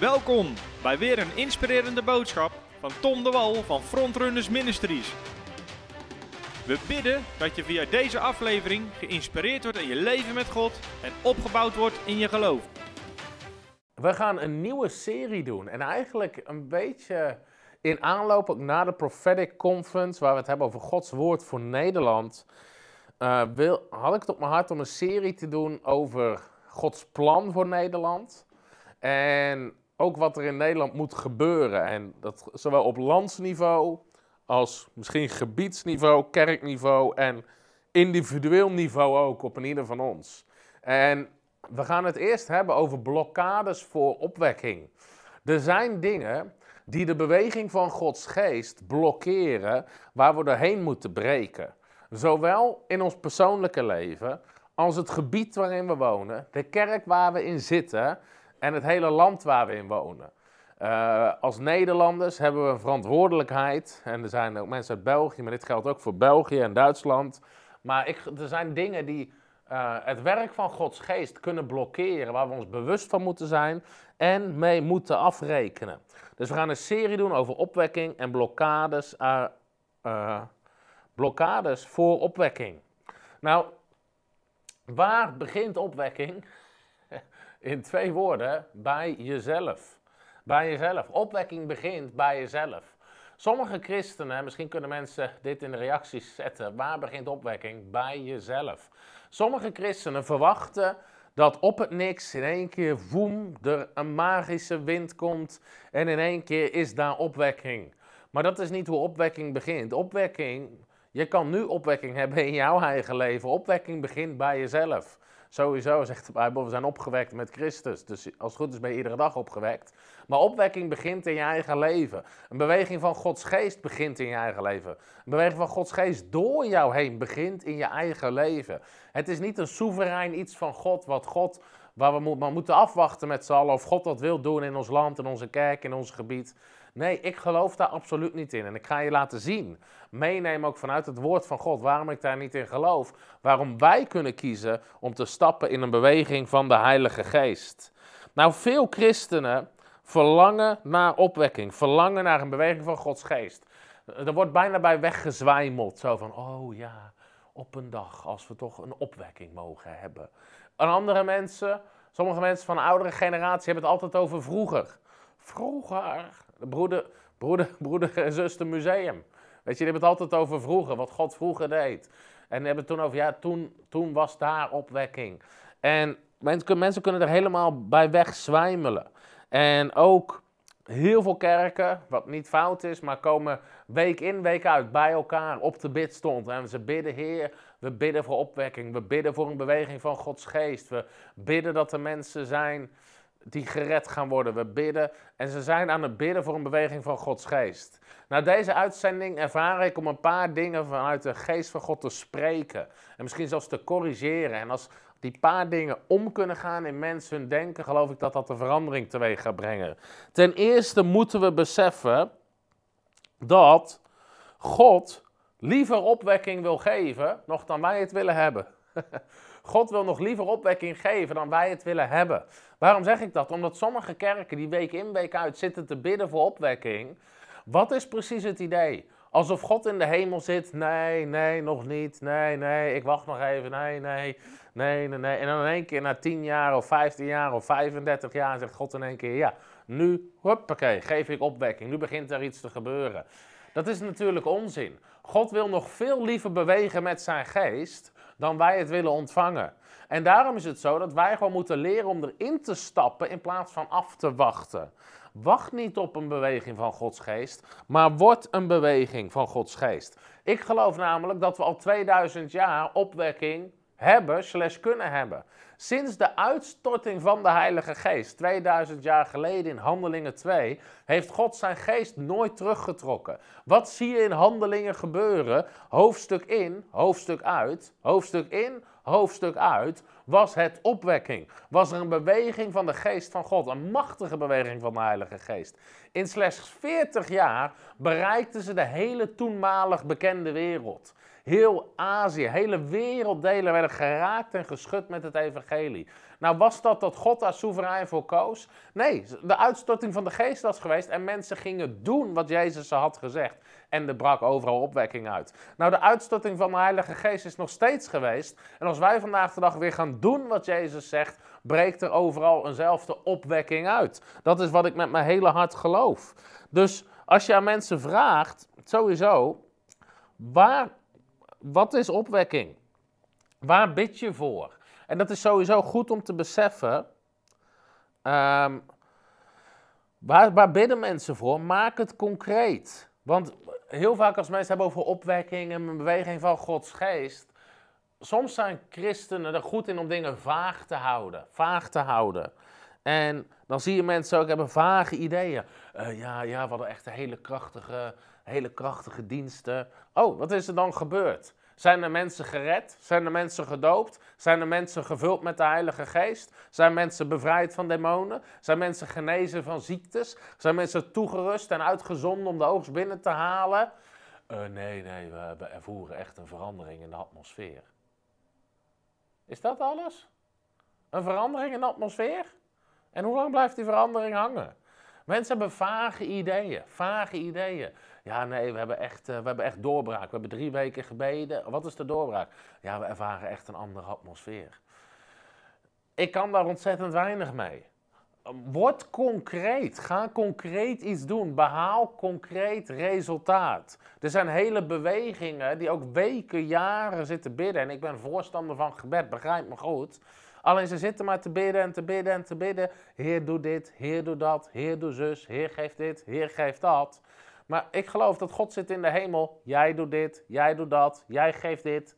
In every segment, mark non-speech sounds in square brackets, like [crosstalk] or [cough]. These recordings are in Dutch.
Welkom bij weer een inspirerende boodschap van Tom de Wal van Frontrunners Ministries. We bidden dat je via deze aflevering geïnspireerd wordt in je leven met God en opgebouwd wordt in je geloof. We gaan een nieuwe serie doen en eigenlijk een beetje in aanloop ook naar de Prophetic Conference, waar we het hebben over Gods woord voor Nederland, uh, wil, had ik het op mijn hart om een serie te doen over Gods plan voor Nederland. En ook wat er in Nederland moet gebeuren. En dat zowel op landsniveau als misschien gebiedsniveau, kerkniveau en individueel niveau ook op een ieder van ons. En we gaan het eerst hebben over blokkades voor opwekking. Er zijn dingen die de beweging van Gods geest blokkeren, waar we doorheen moeten breken. Zowel in ons persoonlijke leven als het gebied waarin we wonen, de kerk waar we in zitten en het hele land waar we in wonen. Uh, als Nederlanders hebben we een verantwoordelijkheid. En er zijn ook mensen uit België, maar dit geldt ook voor België en Duitsland. Maar ik, er zijn dingen die uh, het werk van Gods geest kunnen blokkeren, waar we ons bewust van moeten zijn en mee moeten afrekenen. Dus we gaan een serie doen over opwekking en blokkades, uh, blokkades voor opwekking. Nou, waar begint opwekking? In twee woorden, bij jezelf. Bij jezelf. Opwekking begint bij jezelf. Sommige christenen, misschien kunnen mensen dit in de reacties zetten, waar begint opwekking? Bij jezelf. Sommige christenen verwachten dat op het niks in één keer, voem, er een magische wind komt en in één keer is daar opwekking. Maar dat is niet hoe opwekking begint. Opwekking, je kan nu opwekking hebben in jouw eigen leven. Opwekking begint bij jezelf. Sowieso zegt de Bijbel, we zijn opgewekt met Christus. Dus als het goed is ben je iedere dag opgewekt. Maar opwekking begint in je eigen leven. Een beweging van Gods geest begint in je eigen leven. Een beweging van Gods geest door jou heen begint in je eigen leven. Het is niet een soeverein iets van God, wat God, waar we maar moeten afwachten met z'n allen. Of God dat wil doen in ons land, in onze kerk, in ons gebied. Nee, ik geloof daar absoluut niet in. En ik ga je laten zien, meenemen ook vanuit het woord van God, waarom ik daar niet in geloof. Waarom wij kunnen kiezen om te stappen in een beweging van de Heilige Geest. Nou, veel christenen verlangen naar opwekking, verlangen naar een beweging van Gods Geest. Er wordt bijna bij weggezwijmeld, zo van, oh ja, op een dag, als we toch een opwekking mogen hebben. En andere mensen, sommige mensen van de oudere generatie hebben het altijd over vroeger. Vroeger, broeder, broeder, [laughs] broeder en zuster museum. Weet je, die hebben het altijd over vroeger, wat God vroeger deed. En hebben het toen over, ja, toen, toen was daar opwekking. En mensen, mensen kunnen er helemaal bij wegzwijmelen. En ook heel veel kerken, wat niet fout is, maar komen week in, week uit bij elkaar op de bidstond. En ze bidden, Heer, we bidden voor opwekking. We bidden voor een beweging van Gods geest. We bidden dat er mensen zijn die gered gaan worden. We bidden en ze zijn aan het bidden voor een beweging van Gods geest. Na deze uitzending ervaar ik om een paar dingen vanuit de geest van God te spreken. En misschien zelfs te corrigeren. En als die paar dingen om kunnen gaan in mensen hun denken, geloof ik dat dat een verandering teweeg gaat brengen. Ten eerste moeten we beseffen dat God liever opwekking wil geven, nog dan wij het willen hebben. [laughs] God wil nog liever opwekking geven dan wij het willen hebben. Waarom zeg ik dat? Omdat sommige kerken die week in week uit zitten te bidden voor opwekking. Wat is precies het idee? Alsof God in de hemel zit. Nee, nee, nog niet. Nee, nee, ik wacht nog even. Nee, nee, nee, nee, nee. En dan in één keer na 10 jaar of 15 jaar of 35 jaar zegt God in één keer: Ja, nu, hoppakee, geef ik opwekking. Nu begint er iets te gebeuren. Dat is natuurlijk onzin. God wil nog veel liever bewegen met zijn geest dan wij het willen ontvangen. En daarom is het zo dat wij gewoon moeten leren om erin te stappen in plaats van af te wachten. Wacht niet op een beweging van Gods geest, maar word een beweging van Gods geest. Ik geloof namelijk dat we al 2000 jaar opwekking hebben, slash kunnen hebben. Sinds de uitstorting van de Heilige Geest, 2000 jaar geleden in Handelingen 2, heeft God zijn geest nooit teruggetrokken. Wat zie je in Handelingen gebeuren? Hoofdstuk in, hoofdstuk uit, hoofdstuk in, hoofdstuk uit, was het opwekking. Was er een beweging van de geest van God, een machtige beweging van de Heilige Geest. In slechts 40 jaar bereikten ze de hele toenmalig bekende wereld. Heel Azië, hele werelddelen werden geraakt en geschud met het evangelie. Nou, was dat dat God daar soeverein voor koos? Nee, de uitstorting van de geest was geweest en mensen gingen doen wat Jezus ze had gezegd. En er brak overal opwekking uit. Nou, de uitstorting van de Heilige Geest is nog steeds geweest. En als wij vandaag de dag weer gaan doen wat Jezus zegt, breekt er overal eenzelfde opwekking uit. Dat is wat ik met mijn hele hart geloof. Dus als je aan mensen vraagt, sowieso, waar, wat is opwekking? Waar bid je voor? En dat is sowieso goed om te beseffen. Waar, waar bidden mensen voor? Maak het concreet. Want heel vaak als mensen hebben over opwekking en een beweging van Gods geest. Soms zijn christenen er goed in om dingen vaag te houden. Vaag te houden. En dan zie je mensen ook hebben vage ideeën. Uh, ja, ja, we hadden echt een hele krachtige, hele krachtige diensten. Oh, wat is er dan gebeurd? Zijn er mensen gered? Zijn er mensen gedoopt? Zijn er mensen gevuld met de Heilige Geest? Zijn mensen bevrijd van demonen? Zijn mensen genezen van ziektes? Zijn mensen toegerust en uitgezonden om de oogst binnen te halen? Uh, nee, nee, we, we ervoeren echt een verandering in de atmosfeer. Is dat alles? Een verandering in de atmosfeer? En hoe lang blijft die verandering hangen? Mensen hebben vage ideeën, vage ideeën. Ja, nee, we hebben, echt, uh, we hebben echt doorbraak. We hebben drie weken gebeden. Wat is de doorbraak? Ja, we ervaren echt een andere atmosfeer. Ik kan daar ontzettend weinig mee. Word concreet. Ga concreet iets doen. Behaal concreet resultaat. Er zijn hele bewegingen die ook weken, jaren zitten bidden. En ik ben voorstander van gebed, begrijp me goed. Alleen ze zitten maar te bidden en te bidden en te bidden. Heer, doe dit. Heer, doe dat. Heer, doe zus. Heer, geef dit. Heer, geef dat. Maar ik geloof dat God zit in de hemel. Jij doet dit. Jij doet dat. Jij geeft dit.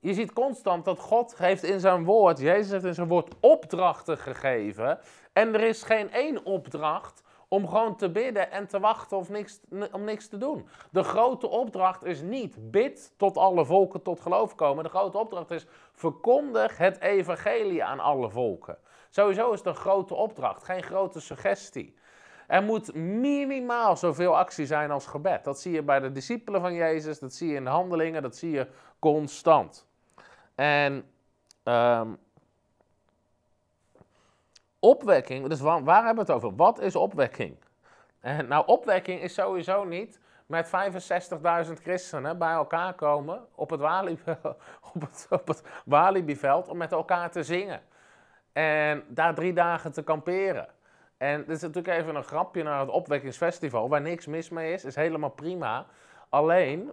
Je ziet constant dat God heeft in zijn woord, Jezus heeft in zijn woord opdrachten gegeven. En er is geen één opdracht om gewoon te bidden en te wachten of niks, om niks te doen. De grote opdracht is niet bid tot alle volken tot geloof komen. De grote opdracht is verkondig het evangelie aan alle volken. Sowieso is een grote opdracht, geen grote suggestie. Er moet minimaal zoveel actie zijn als gebed. Dat zie je bij de discipelen van Jezus, dat zie je in de handelingen, dat zie je constant. En um, opwekking, dus waar, hebben we het over? Wat is opwekking? En, nou, opwekking is sowieso niet met 65.000 christenen bij elkaar komen op het, [laughs] op, het, op het Walibi-veld om met elkaar te zingen. En daar drie dagen te kamperen. En dit is natuurlijk even een grapje naar het opwekkingsfestival, waar niks mis mee is, is helemaal prima. Alleen,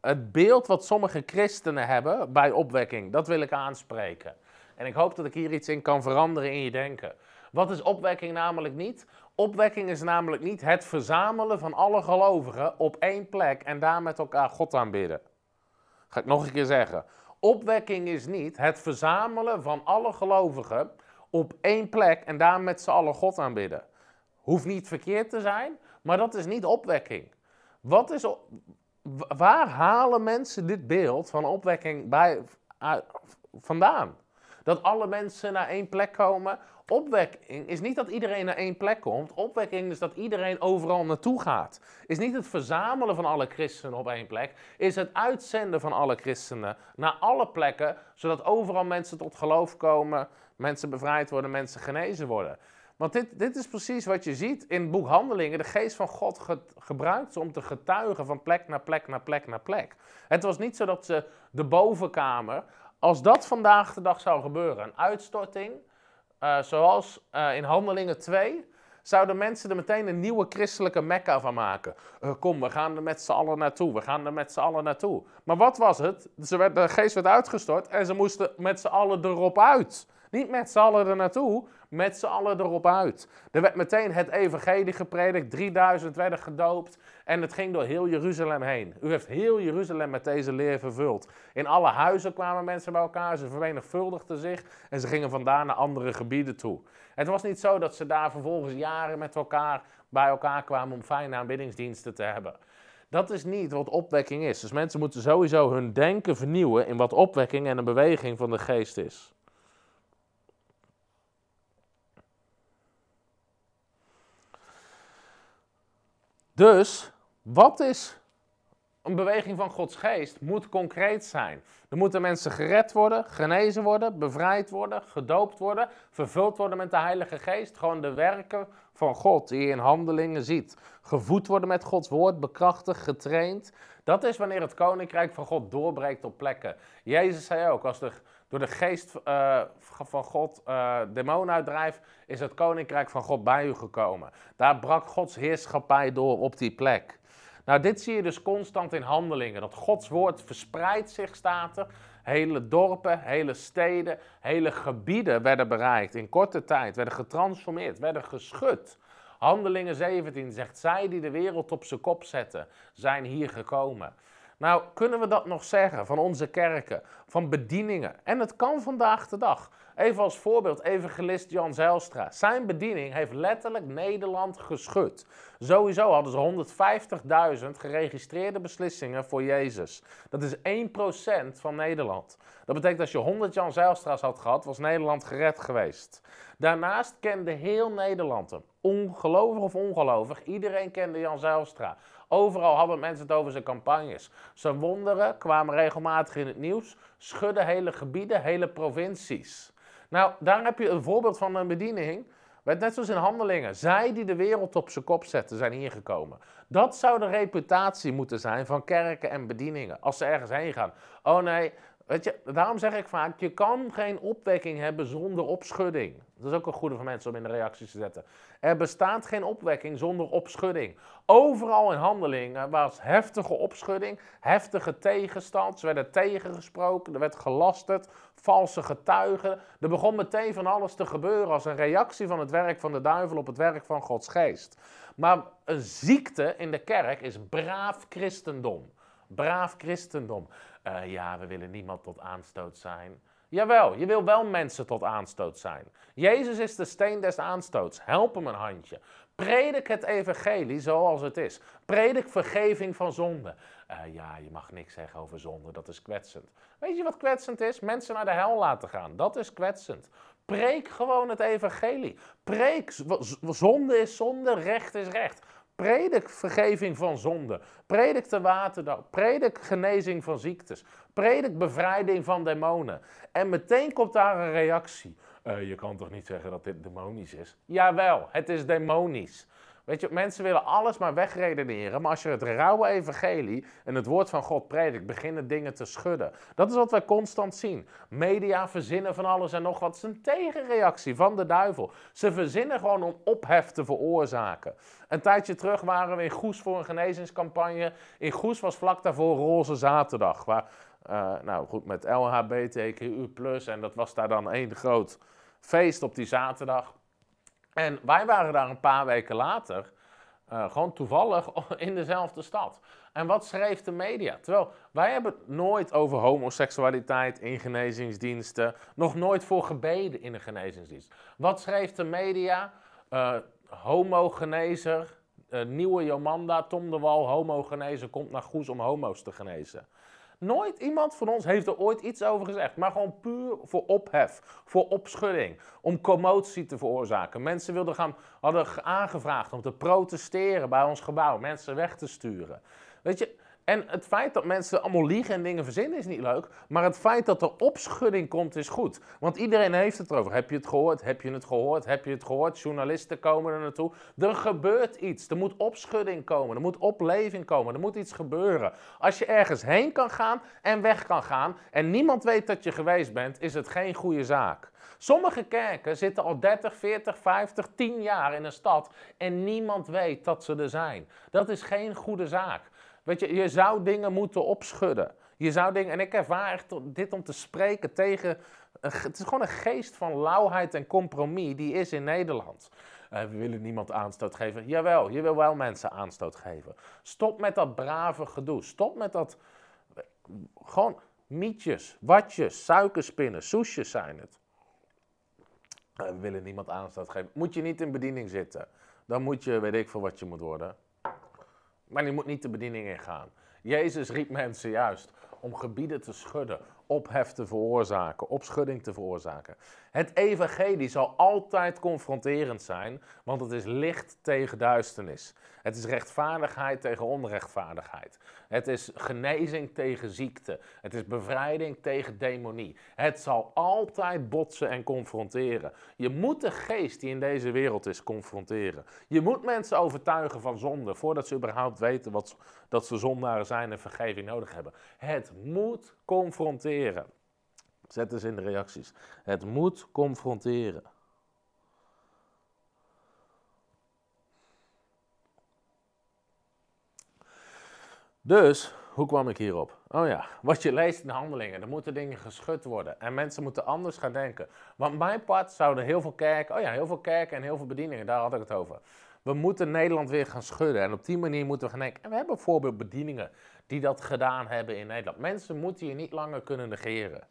het beeld wat sommige christenen hebben bij opwekking, dat wil ik aanspreken. En ik hoop dat ik hier iets in kan veranderen in je denken. Wat is opwekking namelijk niet? Opwekking is namelijk niet het verzamelen van alle gelovigen op één plek en daar met elkaar God aanbidden. Ga ik nog een keer zeggen. Opwekking is niet het verzamelen van alle gelovigen op één plek en daar met z'n allen God aanbidden. Hoeft niet verkeerd te zijn, maar dat is niet opwekking. Wat is, waar halen mensen dit beeld van opwekking bij, vandaan? Dat alle mensen naar één plek komen. Opwekking is niet dat iedereen naar één plek komt. Opwekking is dat iedereen overal naartoe gaat. Is niet het verzamelen van alle christenen op één plek. Is het uitzenden van alle christenen naar alle plekken. Zodat overal mensen tot geloof komen. Mensen bevrijd worden, mensen genezen worden. Want dit, dit is precies wat je ziet in het. De geest van God ge, gebruikt om te getuigen van plek naar plek naar plek naar plek. Het was niet zo dat ze de bovenkamer als dat vandaag de dag zou gebeuren, een uitstorting, uh, zoals uh, in Handelingen 2, zouden mensen er meteen een nieuwe christelijke mekka van maken. Uh, kom, we gaan er met z'n allen naartoe, we gaan er met z'n allen naartoe. Maar wat was het? Ze werd, de geest werd uitgestort en ze moesten met z'n allen erop uit. Niet met z'n allen er naartoe, met z'n allen erop uit. Er werd meteen het evangelie gepredikt, 3000 werden gedoopt en het ging door heel Jeruzalem heen. U heeft heel Jeruzalem met deze leer vervuld. In alle huizen kwamen mensen bij elkaar, ze vermenigvuldigden zich en ze gingen vandaan naar andere gebieden toe. Het was niet zo dat ze daar vervolgens jaren met elkaar bij elkaar kwamen om fijne aanbiddingsdiensten te hebben. Dat is niet wat opwekking is. Dus mensen moeten sowieso hun denken vernieuwen in wat opwekking en een beweging van de geest is. Dus, wat is een beweging van Gods geest moet concreet zijn. Er moeten mensen gered worden, genezen worden, bevrijd worden, gedoopt worden, vervuld worden met de Heilige Geest. Gewoon de werken van God die je in handelingen ziet. Gevoed worden met Gods woord, bekrachtigd, getraind. Dat is wanneer het koninkrijk van God doorbreekt op plekken. Jezus zei ook, als er door de geest uh, van God uh, demonen uitdrijft, is het koninkrijk van God bij u gekomen. Daar brak Gods heerschappij door op die plek. Nou, dit zie je dus constant in handelingen. Dat Gods woord verspreidt zich, staat er. Hele dorpen, hele steden, hele gebieden werden bereikt in korte tijd, werden getransformeerd, werden geschud. Handelingen 17 zegt, zij die de wereld op zijn kop zetten, zijn hier gekomen. Nou, kunnen we dat nog zeggen van onze kerken, van bedieningen? En het kan vandaag de dag. Even als voorbeeld, evangelist Jan Zijlstra. Zijn bediening heeft letterlijk Nederland geschud. Sowieso hadden ze 150.000 geregistreerde beslissingen voor Jezus. Dat is 1% van Nederland. Dat betekent als je 100 Jan Zijlstra's had gehad, was Nederland gered geweest. Daarnaast kende heel Nederland hem. Ongelovig of ongelovig, iedereen kende Jan Zijlstra. Overal hadden mensen het over zijn campagnes. Zijn wonderen kwamen regelmatig in het nieuws, schudden hele gebieden, hele provincies. Nou, daar heb je een voorbeeld van een bediening. Net zoals in handelingen. Zij die de wereld op zijn kop zetten, zijn hier gekomen. Dat zou de reputatie moeten zijn van kerken en bedieningen. Als ze ergens heen gaan. Oh nee, weet je, daarom zeg ik vaak: je kan geen opwekking hebben zonder opschudding. Dat is ook een goede voor mensen om in de reacties te zetten. Er bestaat geen opwekking zonder opschudding. Overal in handelingen was heftige opschudding, heftige tegenstand. Ze werden tegengesproken, er werd gelasterd, valse getuigen. Er begon meteen van alles te gebeuren als een reactie van het werk van de duivel op het werk van Gods geest. Maar een ziekte in de kerk is braaf christendom. Braaf christendom. Uh, ja, we willen niemand tot aanstoot zijn. Jawel, je wil wel mensen tot aanstoot zijn. Jezus is de steen des aanstoots. Help hem een handje. Predik het evangelie zoals het is. Predik vergeving van zonde. Uh, ja, je mag niks zeggen over zonde, dat is kwetsend. Weet je wat kwetsend is? Mensen naar de hel laten gaan, dat is kwetsend. Preek gewoon het evangelie. Preek, zonde is zonde, recht is recht. Predik vergeving van zonde. Predik de waterdoop. Predik genezing van ziektes. Predik bevrijding van demonen. En meteen komt daar een reactie. Uh, je kan toch niet zeggen dat dit demonisch is? Jawel, het is demonisch. Weet je, mensen willen alles maar wegredeneren. Maar als je het rauwe evangelie en het woord van God predikt, beginnen dingen te schudden. Dat is wat wij constant zien. Media verzinnen van alles en nog wat. Het is een tegenreactie van de duivel. Ze verzinnen gewoon om ophef te veroorzaken. Een tijdje terug waren we in Goes voor een genezingscampagne. In Goes was vlak daarvoor Roze Zaterdag. Waar, uh, nou goed, met LHBTQ+, en dat was daar dan één groot feest op die zaterdag. En wij waren daar een paar weken later, uh, gewoon toevallig [laughs] in dezelfde stad. En wat schreef de media? Terwijl wij hebben het nooit over homoseksualiteit in genezingsdiensten, nog nooit voor gebeden in een genezingsdienst. Wat schreef de media? Uh, homogenezer, uh, nieuwe Jomanda, Tom de Wal, homogenezer, komt naar Goes om homo's te genezen. Nooit iemand van ons heeft er ooit iets over gezegd. Maar gewoon puur voor ophef, voor opschudding, om commotie te veroorzaken. Mensen wilden gaan, hadden aangevraagd om te protesteren bij ons gebouw, mensen weg te sturen. Weet je, en het feit dat mensen allemaal liegen en dingen verzinnen is niet leuk. Maar het feit dat er opschudding komt is goed. Want iedereen heeft het erover. Heb je het gehoord? Heb je het gehoord? Heb je het gehoord? Journalisten komen er naartoe. Er gebeurt iets. Er moet opschudding komen. Er moet opleving komen. Er moet iets gebeuren. Als je ergens heen kan gaan en weg kan gaan. En niemand weet dat je geweest bent, is het geen goede zaak. Sommige kerken zitten al 30, 40, 50, 10 jaar in een stad en niemand weet dat ze er zijn. Dat is geen goede zaak. Weet je, je zou dingen moeten opschudden. Je zou dingen, en ik ervaar echt dit om te spreken tegen. Het is gewoon een geest van lauwheid en compromis die is in Nederland. Uh, we willen niemand aanstoot geven. Jawel, je wil wel mensen aanstoot geven. Stop met dat brave gedoe. Stop met dat. Gewoon mietjes, watjes, suikerspinnen, soesjes zijn het. Uh, we willen niemand aanstoot geven. Moet je niet in bediening zitten. Dan moet je, weet ik veel wat je moet worden. Maar je moet niet de bediening ingaan. Jezus riep mensen juist om gebieden te schudden, ophef te veroorzaken, opschudding te veroorzaken. Het evangelie zal altijd confronterend zijn, want het is licht tegen duisternis. Het is rechtvaardigheid tegen onrechtvaardigheid. Het is genezing tegen ziekte. Het is bevrijding tegen demonie. Het zal altijd botsen en confronteren. Je moet de geest die in deze wereld is confronteren. Je moet mensen overtuigen van zonde voordat ze überhaupt weten wat, dat ze zondaren zijn en vergeving nodig hebben. Het moet confronteren. Zet eens in de reacties. Het moet confronteren. Dus, hoe kwam ik hierop? Oh ja, wat je leest in de handelingen, er moeten dingen geschud worden. En mensen moeten anders gaan denken. Want mijn part zouden heel veel kerken, oh ja, heel veel kerken en heel veel bedieningen, daar had ik het over. We moeten Nederland weer gaan schudden. En op die manier moeten we gaan denken. En we hebben bijvoorbeeld bedieningen die dat gedaan hebben in Nederland. Mensen moeten je niet langer kunnen negeren.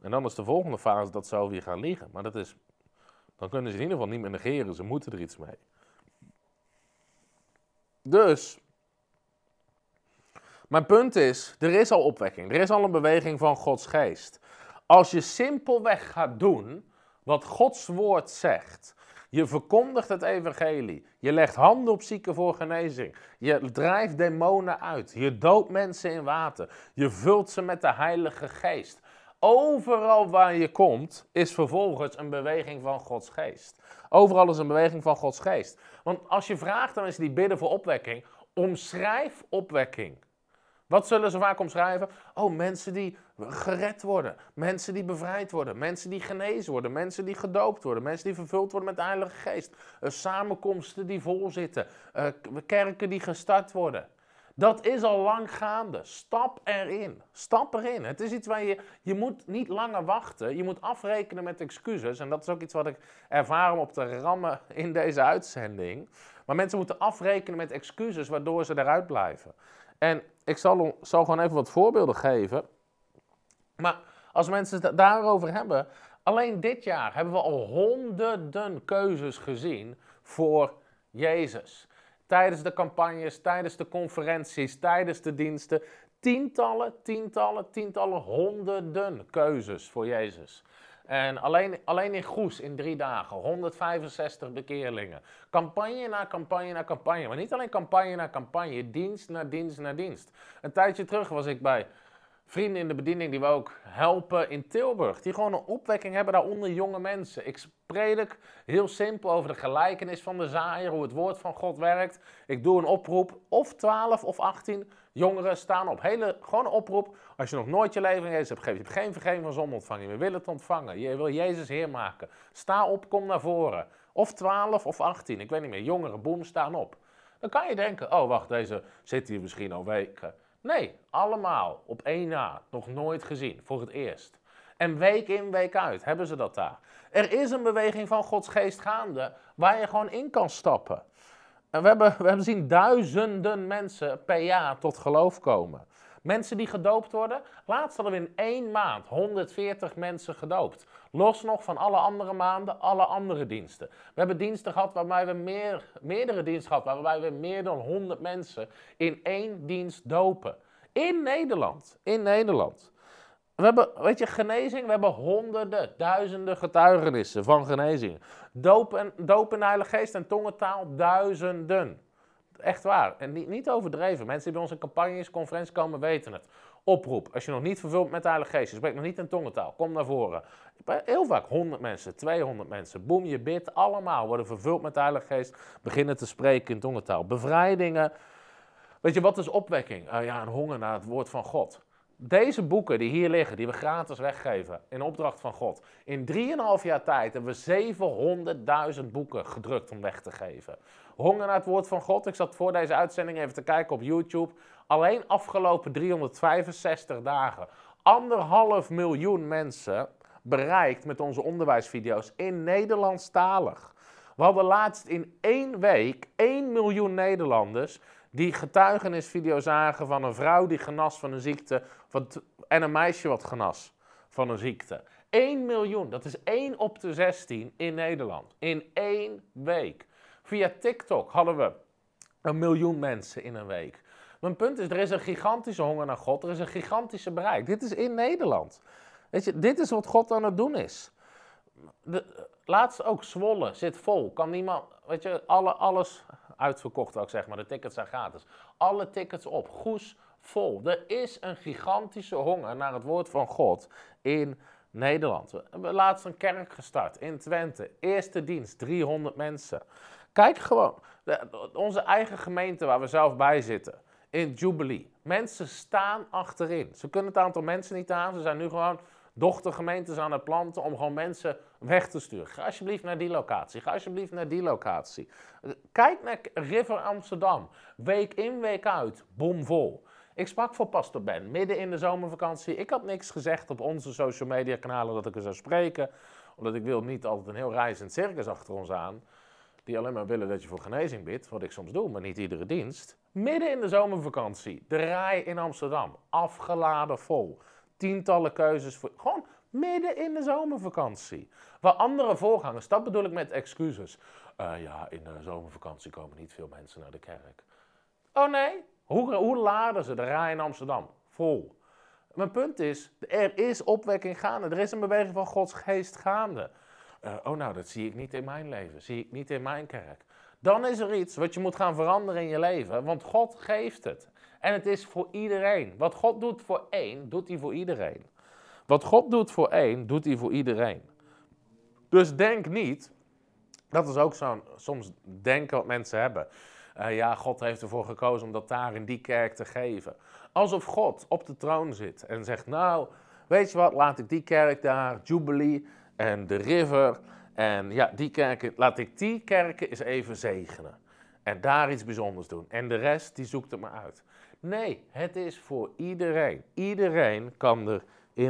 En dan is de volgende fase dat ze je gaan liegen. Maar dat is, dan kunnen ze in ieder geval niet meer negeren. Ze moeten er iets mee. Dus, mijn punt is, er is al opwekking. Er is al een beweging van Gods geest. Als je simpelweg gaat doen wat Gods woord zegt. Je verkondigt het evangelie. Je legt handen op zieken voor genezing. Je drijft demonen uit. Je doopt mensen in water. Je vult ze met de Heilige Geest. Overal waar je komt, is vervolgens een beweging van Gods geest. Overal is een beweging van Gods geest. Want als je vraagt aan mensen die bidden voor opwekking, omschrijf opwekking. Wat zullen ze vaak omschrijven? Oh, mensen die gered worden, mensen die bevrijd worden, mensen die genezen worden, mensen die gedoopt worden, mensen die vervuld worden met de Heilige Geest, uh, samenkomsten die vol zitten, uh, kerken die gestart worden. Dat is al lang gaande. Stap erin. Stap erin. Het is iets waar je, je moet niet langer wachten. Je moet afrekenen met excuses. En dat is ook iets wat ik ervaar om op te rammen in deze uitzending. Maar mensen moeten afrekenen met excuses waardoor ze eruit blijven. En ik zal, zal gewoon even wat voorbeelden geven. Maar als mensen het daarover hebben. Alleen dit jaar hebben we al honderden keuzes gezien voor Jezus. Tijdens de campagnes, tijdens de conferenties, tijdens de diensten. Tientallen, tientallen, tientallen, honderden keuzes voor Jezus. En alleen, alleen in Goes in drie dagen, 165 bekeerlingen. Campagne na campagne na campagne. Maar niet alleen campagne na campagne, dienst na dienst na dienst. Een tijdje terug was ik bij vrienden in de bediening die we ook helpen in Tilburg. Die gewoon een opwekking hebben daaronder jonge mensen. Ik predik heel simpel over de gelijkenis van de zaaier, hoe het woord van God werkt. Ik doe een oproep, of 12 of 18 jongeren staan op. Hele, gewoon oproep. Als je nog nooit je leven Jezus hebt gegeven, je geen vergeving van zonde ontvangen, je wil het ontvangen, je wil Jezus Heer maken. Sta op, kom naar voren. Of 12 of 18, ik weet niet meer, jongeren, boem, staan op. Dan kan je denken, oh wacht, deze zit hier misschien al weken. Nee, allemaal op één na, nog nooit gezien, voor het eerst. En week in, week uit hebben ze dat daar. Er is een beweging van Gods geest gaande waar je gewoon in kan stappen. We hebben, we hebben zien duizenden mensen per jaar tot geloof komen. Mensen die gedoopt worden. Laatst hadden we in één maand 140 mensen gedoopt. Los nog van alle andere maanden, alle andere diensten. We hebben diensten gehad waarbij we meer, meerdere diensten gehad, waarbij we meer dan 100 mensen in één dienst dopen. In Nederland. In Nederland. We hebben, weet je, genezing, we hebben honderden, duizenden getuigenissen van genezing. Doop en, doop in de Heilige Geest en tongentaal, duizenden. Echt waar. En niet, niet overdreven. Mensen die bij onze campagnes, conferenties komen, weten het. Oproep. Als je nog niet vervult met de Heilige Geest, je spreekt nog niet in tongentaal, kom naar voren. Heel vaak 100 mensen, 200 mensen. Boem, je bidt. Allemaal worden vervuld met de Heilige Geest. Beginnen te spreken in tongentaal. Bevrijdingen. Weet je, wat is opwekking? Uh, ja, een honger naar het woord van God. Deze boeken die hier liggen, die we gratis weggeven in opdracht van God. In 3,5 jaar tijd hebben we 700.000 boeken gedrukt om weg te geven. Honger naar het woord van God. Ik zat voor deze uitzending even te kijken op YouTube. Alleen afgelopen 365 dagen. Anderhalf miljoen mensen bereikt met onze onderwijsvideo's in Nederlandstalig. We hadden laatst in één week 1 miljoen Nederlanders die getuigenisvideo zagen van een vrouw die genas van een ziekte en een meisje wat genas van een ziekte. 1 miljoen, dat is 1 op de 16 in Nederland. In één week. Via TikTok hadden we een miljoen mensen in een week. Mijn punt is, er is een gigantische honger naar God. Er is een gigantische bereik. Dit is in Nederland. Weet je, dit is wat God aan het doen is. De, laatst ook Zwolle zit vol. Kan niemand, weet je, alle, alles uitverkocht ook zeg maar. De tickets zijn gratis. Alle tickets op. Goes vol. Er is een gigantische honger naar het woord van God in Nederland. We hebben laatst een kerk gestart in Twente. Eerste dienst, 300 mensen. Kijk gewoon, de, onze eigen gemeente waar we zelf bij zitten, in Jubilee. Mensen staan achterin. Ze kunnen het aantal mensen niet aan. Ze zijn nu gewoon dochtergemeentes aan het planten om gewoon mensen weg te sturen. Ga alsjeblieft naar die locatie. Ga alsjeblieft naar die locatie. Kijk naar River Amsterdam. Week in, week uit. Bomvol. Ik sprak voor Pastor Ben midden in de zomervakantie. Ik had niks gezegd op onze social media kanalen dat ik er zou spreken. Omdat ik wil niet altijd een heel reizend circus achter ons aan. Die alleen maar willen dat je voor genezing bidt. Wat ik soms doe, maar niet iedere dienst. Midden in de zomervakantie. De rij in Amsterdam. Afgeladen vol. Tientallen keuzes. Voor, gewoon midden in de zomervakantie. Waar andere voorgangers, dat bedoel ik met excuses. Uh, ja, in de zomervakantie komen niet veel mensen naar de kerk. Oh nee, hoe, hoe laden ze de rij in Amsterdam? Vol. Mijn punt is, er is opwekking gaande. Er is een beweging van Gods geest gaande. Uh, oh nou, dat zie ik niet in mijn leven. Zie ik niet in mijn kerk. Dan is er iets wat je moet gaan veranderen in je leven. Want God geeft het. En het is voor iedereen. Wat God doet voor één, doet hij voor iedereen. Wat God doet voor één, doet hij voor iedereen. Dus denk niet, dat is ook zo'n soms denken wat mensen hebben. Uh, ja, God heeft ervoor gekozen om dat daar in die kerk te geven. Alsof God op de troon zit en zegt, nou, weet je wat, laat ik die kerk daar, Jubilee en de River en ja, die kerken, laat ik die kerken eens even zegenen. En daar iets bijzonders doen. En de rest, die zoekt het maar uit. Nee, het is voor iedereen. Iedereen kan erin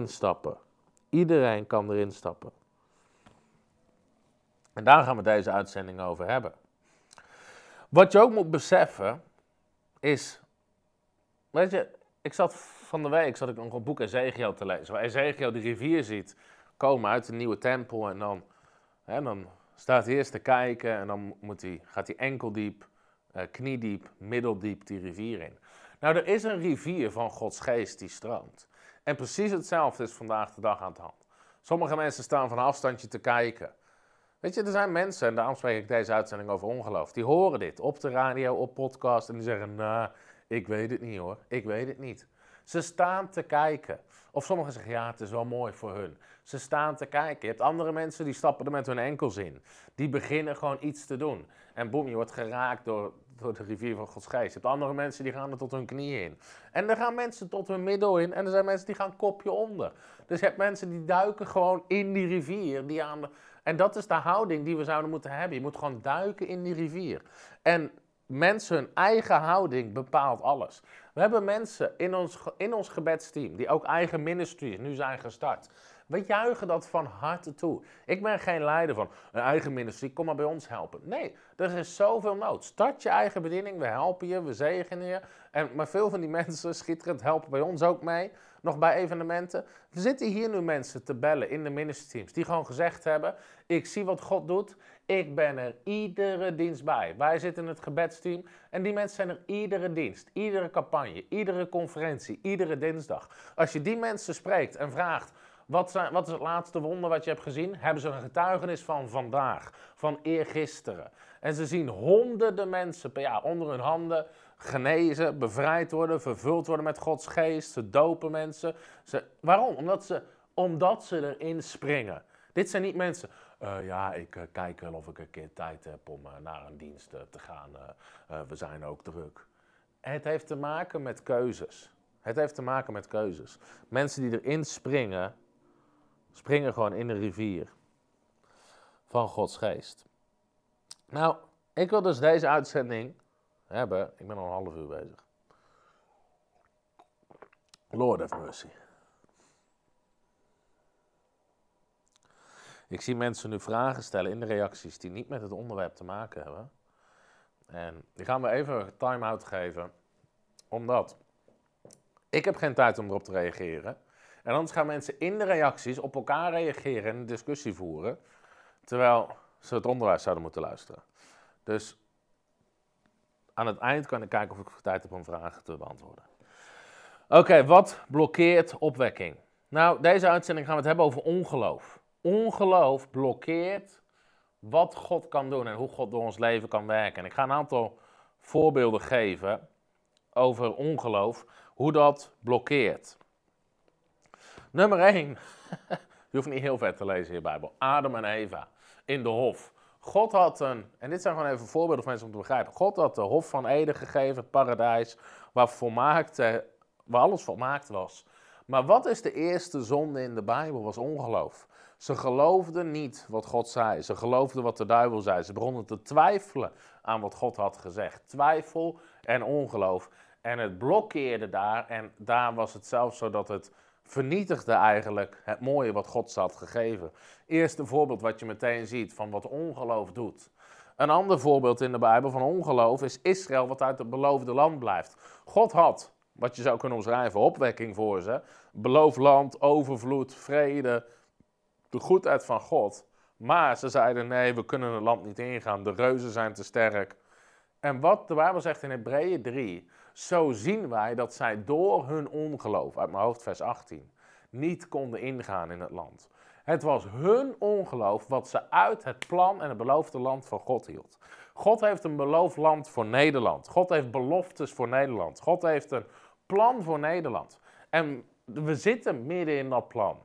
stappen. Iedereen kan erin stappen. En daar gaan we deze uitzending over hebben. Wat je ook moet beseffen is, weet je, ik zat van de week zat ik nog een boek Ezekiel te lezen, waar Ezekiel die rivier ziet komen uit de nieuwe tempel en dan, hè, dan staat hij eerst te kijken en dan moet hij, gaat hij enkeldiep, uh, kniediep, middeldiep die rivier in. Nou, er is een rivier van Gods geest die stroomt. En precies hetzelfde is vandaag de dag aan de hand. Sommige mensen staan van afstandje te kijken. Weet je, er zijn mensen, en daarom spreek ik deze uitzending over ongeloof, die horen dit op de radio, op podcast en die zeggen, nou, ik weet het niet hoor, ik weet het niet. Ze staan te kijken. Of sommigen zeggen, ja, het is wel mooi voor hun. Ze staan te kijken. Je hebt andere mensen die stappen er met hun enkels in. Die beginnen gewoon iets te doen. En boem, je wordt geraakt door, door de rivier van Gods geest. Je hebt andere mensen die gaan er tot hun knieën in. En er gaan mensen tot hun middel in. En er zijn mensen die gaan kopje onder. Dus je hebt mensen die duiken gewoon in die rivier. Die aan de, en dat is de houding die we zouden moeten hebben. Je moet gewoon duiken in die rivier. En mensen hun eigen houding bepaalt alles. We hebben mensen in ons, in ons gebedsteam die ook eigen ministries nu zijn gestart. We juichen dat van harte toe. Ik ben geen leider van een eigen ministerie, kom maar bij ons helpen. Nee, er is zoveel nood. Start je eigen bediening, we helpen je, we zegenen je. En, maar veel van die [laughs] mensen, schitterend, helpen bij ons ook mee. Nog bij evenementen. We zitten hier nu mensen te bellen in de ministerteams die gewoon gezegd hebben: Ik zie wat God doet. Ik ben er iedere dienst bij. Wij zitten in het gebedsteam en die mensen zijn er iedere dienst, iedere campagne, iedere conferentie, iedere dinsdag. Als je die mensen spreekt en vraagt wat, zijn, wat is het laatste wonder wat je hebt gezien? Hebben ze een getuigenis van vandaag, van eergisteren. En ze zien honderden mensen per jaar onder hun handen genezen, bevrijd worden, vervuld worden met Gods geest. Ze dopen mensen. Ze, waarom? Omdat ze, omdat ze erin springen. Dit zijn niet mensen. Uh, ja, ik uh, kijk wel of ik een keer tijd heb om uh, naar een dienst te gaan. we zijn ook druk. Het heeft te maken met keuzes. Het heeft te maken met keuzes. Mensen die erin springen, springen gewoon in de rivier van Gods geest. Nou, ik wil dus deze uitzending hebben. Ik ben al een half uur bezig. Lord have mercy. Ik zie mensen nu vragen stellen in de reacties die niet met het onderwerp te maken hebben. En die gaan we even time-out geven. Omdat ik heb geen tijd om erop te reageren. En anders gaan mensen in de reacties op elkaar reageren en een discussie voeren. Terwijl ze het onderwijs zouden moeten luisteren. Dus aan het eind kan ik kijken of ik tijd heb om vragen te beantwoorden. Oké, wat blokkeert opwekking? Nou, deze uitzending gaan we het hebben over ongeloof. Ongeloof blokkeert wat God kan doen en hoe God door ons leven kan werken. En ik ga een aantal voorbeelden geven over ongeloof, hoe dat blokkeert. Nummer 1. [laughs] Je hoeft niet heel ver te lezen in je Bijbel. Adam en Eva in de hof. God had een, en dit zijn gewoon even voorbeelden voor mensen om te begrijpen. God had de Hof van Eden gegeven, het paradijs, waar, volmaakt, waar alles volmaakt was. Maar wat is de eerste zonde in de Bijbel? Was ongeloof. Ze geloofden niet wat God zei. Ze geloofden wat de duivel zei. Ze begonnen te twijfelen aan wat God had gezegd. Twijfel en ongeloof. En het blokkeerde daar. En daar was het zelfs zo dat het vernietigde eigenlijk het mooie wat God ze had gegeven. Eerste voorbeeld wat je meteen ziet van wat ongeloof doet. Een ander voorbeeld in de Bijbel van ongeloof is Israël wat uit het beloofde land blijft. God had, wat je zou kunnen omschrijven, opwekking voor ze. Beloofd land, overvloed, vrede, de goedheid van God. Maar ze zeiden nee, we kunnen het land niet ingaan, de reuzen zijn te sterk. En wat de Bijbel zegt in Hebreeën 3, zo zien wij dat zij door hun ongeloof, uit mijn hoofd vers 18, niet konden ingaan in het land. Het was hun ongeloof wat ze uit het plan en het beloofde land van God hield. God heeft een beloofd land voor Nederland. God heeft beloftes voor Nederland. God heeft een plan voor Nederland. En we zitten midden in dat plan.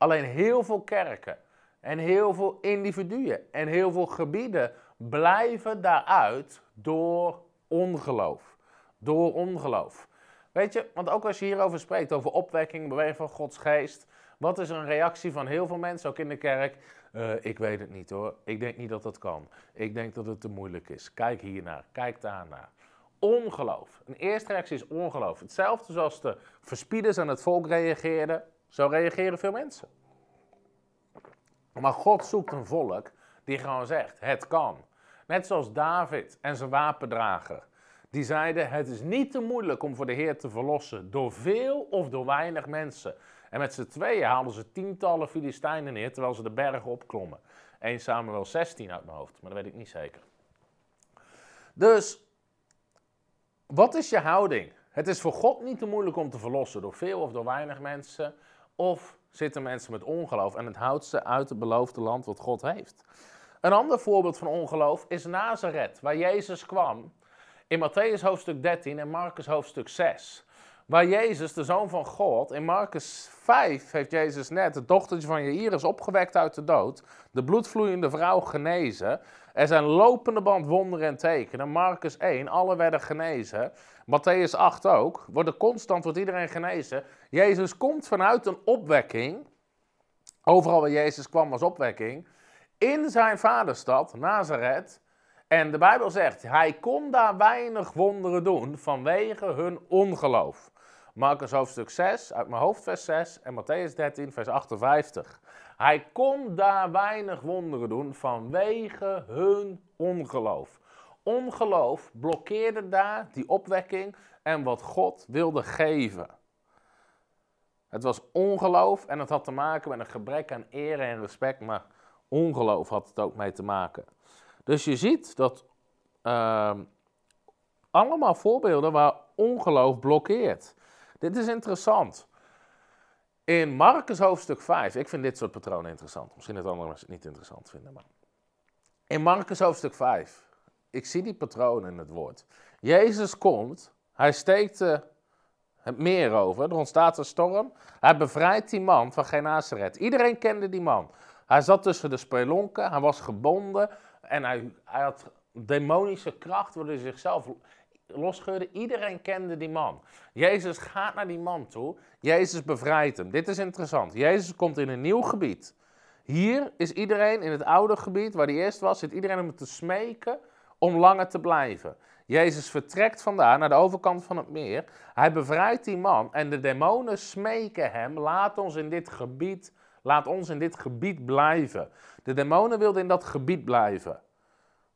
Alleen heel veel kerken en heel veel individuen en heel veel gebieden blijven daaruit door ongeloof. Door ongeloof. Weet je, want ook als je hierover spreekt, over opwekking, beweging van Gods geest, wat is een reactie van heel veel mensen, ook in de kerk? Uh, ik weet het niet hoor, ik denk niet dat dat kan. Ik denk dat het te moeilijk is. Kijk hiernaar, kijk daarnaar. Ongeloof. Een eerste reactie is ongeloof. Hetzelfde zoals de verspieders aan het volk reageerden, zo reageren veel mensen. Maar God zoekt een volk die gewoon zegt, het kan. Net zoals David en zijn wapendrager. Die zeiden, het is niet te moeilijk om voor de Heer te verlossen door veel of door weinig mensen. En met z'n tweeën haalden ze tientallen Filistijnen neer terwijl ze de bergen opklommen. 1 Samuel 16 uit mijn hoofd, maar dat weet ik niet zeker. Dus, wat is je houding? Het is voor God niet te moeilijk om te verlossen door veel of door weinig mensen. Of zitten mensen met ongeloof en het houdt ze uit het beloofde land wat God heeft. Een ander voorbeeld van ongeloof is Nazareth, waar Jezus kwam in Matthäus hoofdstuk 13 en Marcus hoofdstuk 6. Waar Jezus, de Zoon van God, in Marcus 5 heeft Jezus net het dochtertje van Jairus opgewekt uit de dood. De bloedvloeiende vrouw genezen. Er zijn lopende band wonderen en tekenen. Marcus 1, alle werden genezen. Matthäus 8 ook. Worden constant, wordt iedereen genezen. Jezus komt vanuit een opwekking. Overal waar Jezus kwam was opwekking in zijn vaderstad, Nazareth. En de Bijbel zegt, hij kon daar weinig wonderen doen vanwege hun ongeloof. Marcus hoofdstuk 6, uit mijn hoofd vers 6 en Matthäus 13 vers 58. Hij kon daar weinig wonderen doen vanwege hun ongeloof. Ongeloof blokkeerde daar die opwekking en wat God wilde geven. Het was ongeloof en het had te maken met een gebrek aan eer en respect, maar ongeloof had het ook mee te maken. Dus je ziet dat uh, allemaal voorbeelden waar ongeloof blokkeert. Dit is interessant. In Marcus hoofdstuk 5, ik vind dit soort patronen interessant. Misschien dat andere mensen het niet interessant vinden. Maar. In Marcus hoofdstuk 5, ik zie die patronen in het woord. Jezus komt, hij steekt het meer over, er ontstaat een storm. Hij bevrijdt die man van Genazaret. Iedereen kende die man. Hij zat tussen de spelonken, hij was gebonden en hij, hij had demonische kracht waardoor hij zichzelf losscheurde. Iedereen kende die man. Jezus gaat naar die man toe. Jezus bevrijdt hem. Dit is interessant. Jezus komt in een nieuw gebied. Hier is iedereen in het oude gebied waar hij eerst was, zit iedereen om te smeken om langer te blijven. Jezus vertrekt vandaar naar de overkant van het meer. Hij bevrijdt die man en de demonen smeken hem: laat ons in dit gebied Laat ons in dit gebied blijven. De demonen wilden in dat gebied blijven.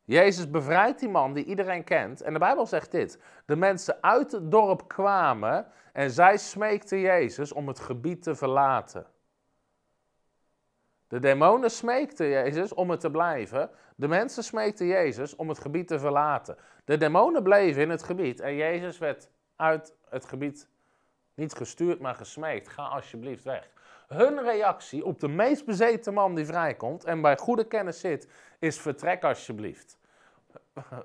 Jezus bevrijdt die man die iedereen kent. En de Bijbel zegt dit: De mensen uit het dorp kwamen en zij smeekten Jezus om het gebied te verlaten. De demonen smeekten Jezus om het te blijven. De mensen smeekten Jezus om het gebied te verlaten. De demonen bleven in het gebied en Jezus werd uit het gebied niet gestuurd, maar gesmeekt. Ga alsjeblieft weg. Hun reactie op de meest bezeten man die vrijkomt en bij goede kennis zit, is vertrek alsjeblieft.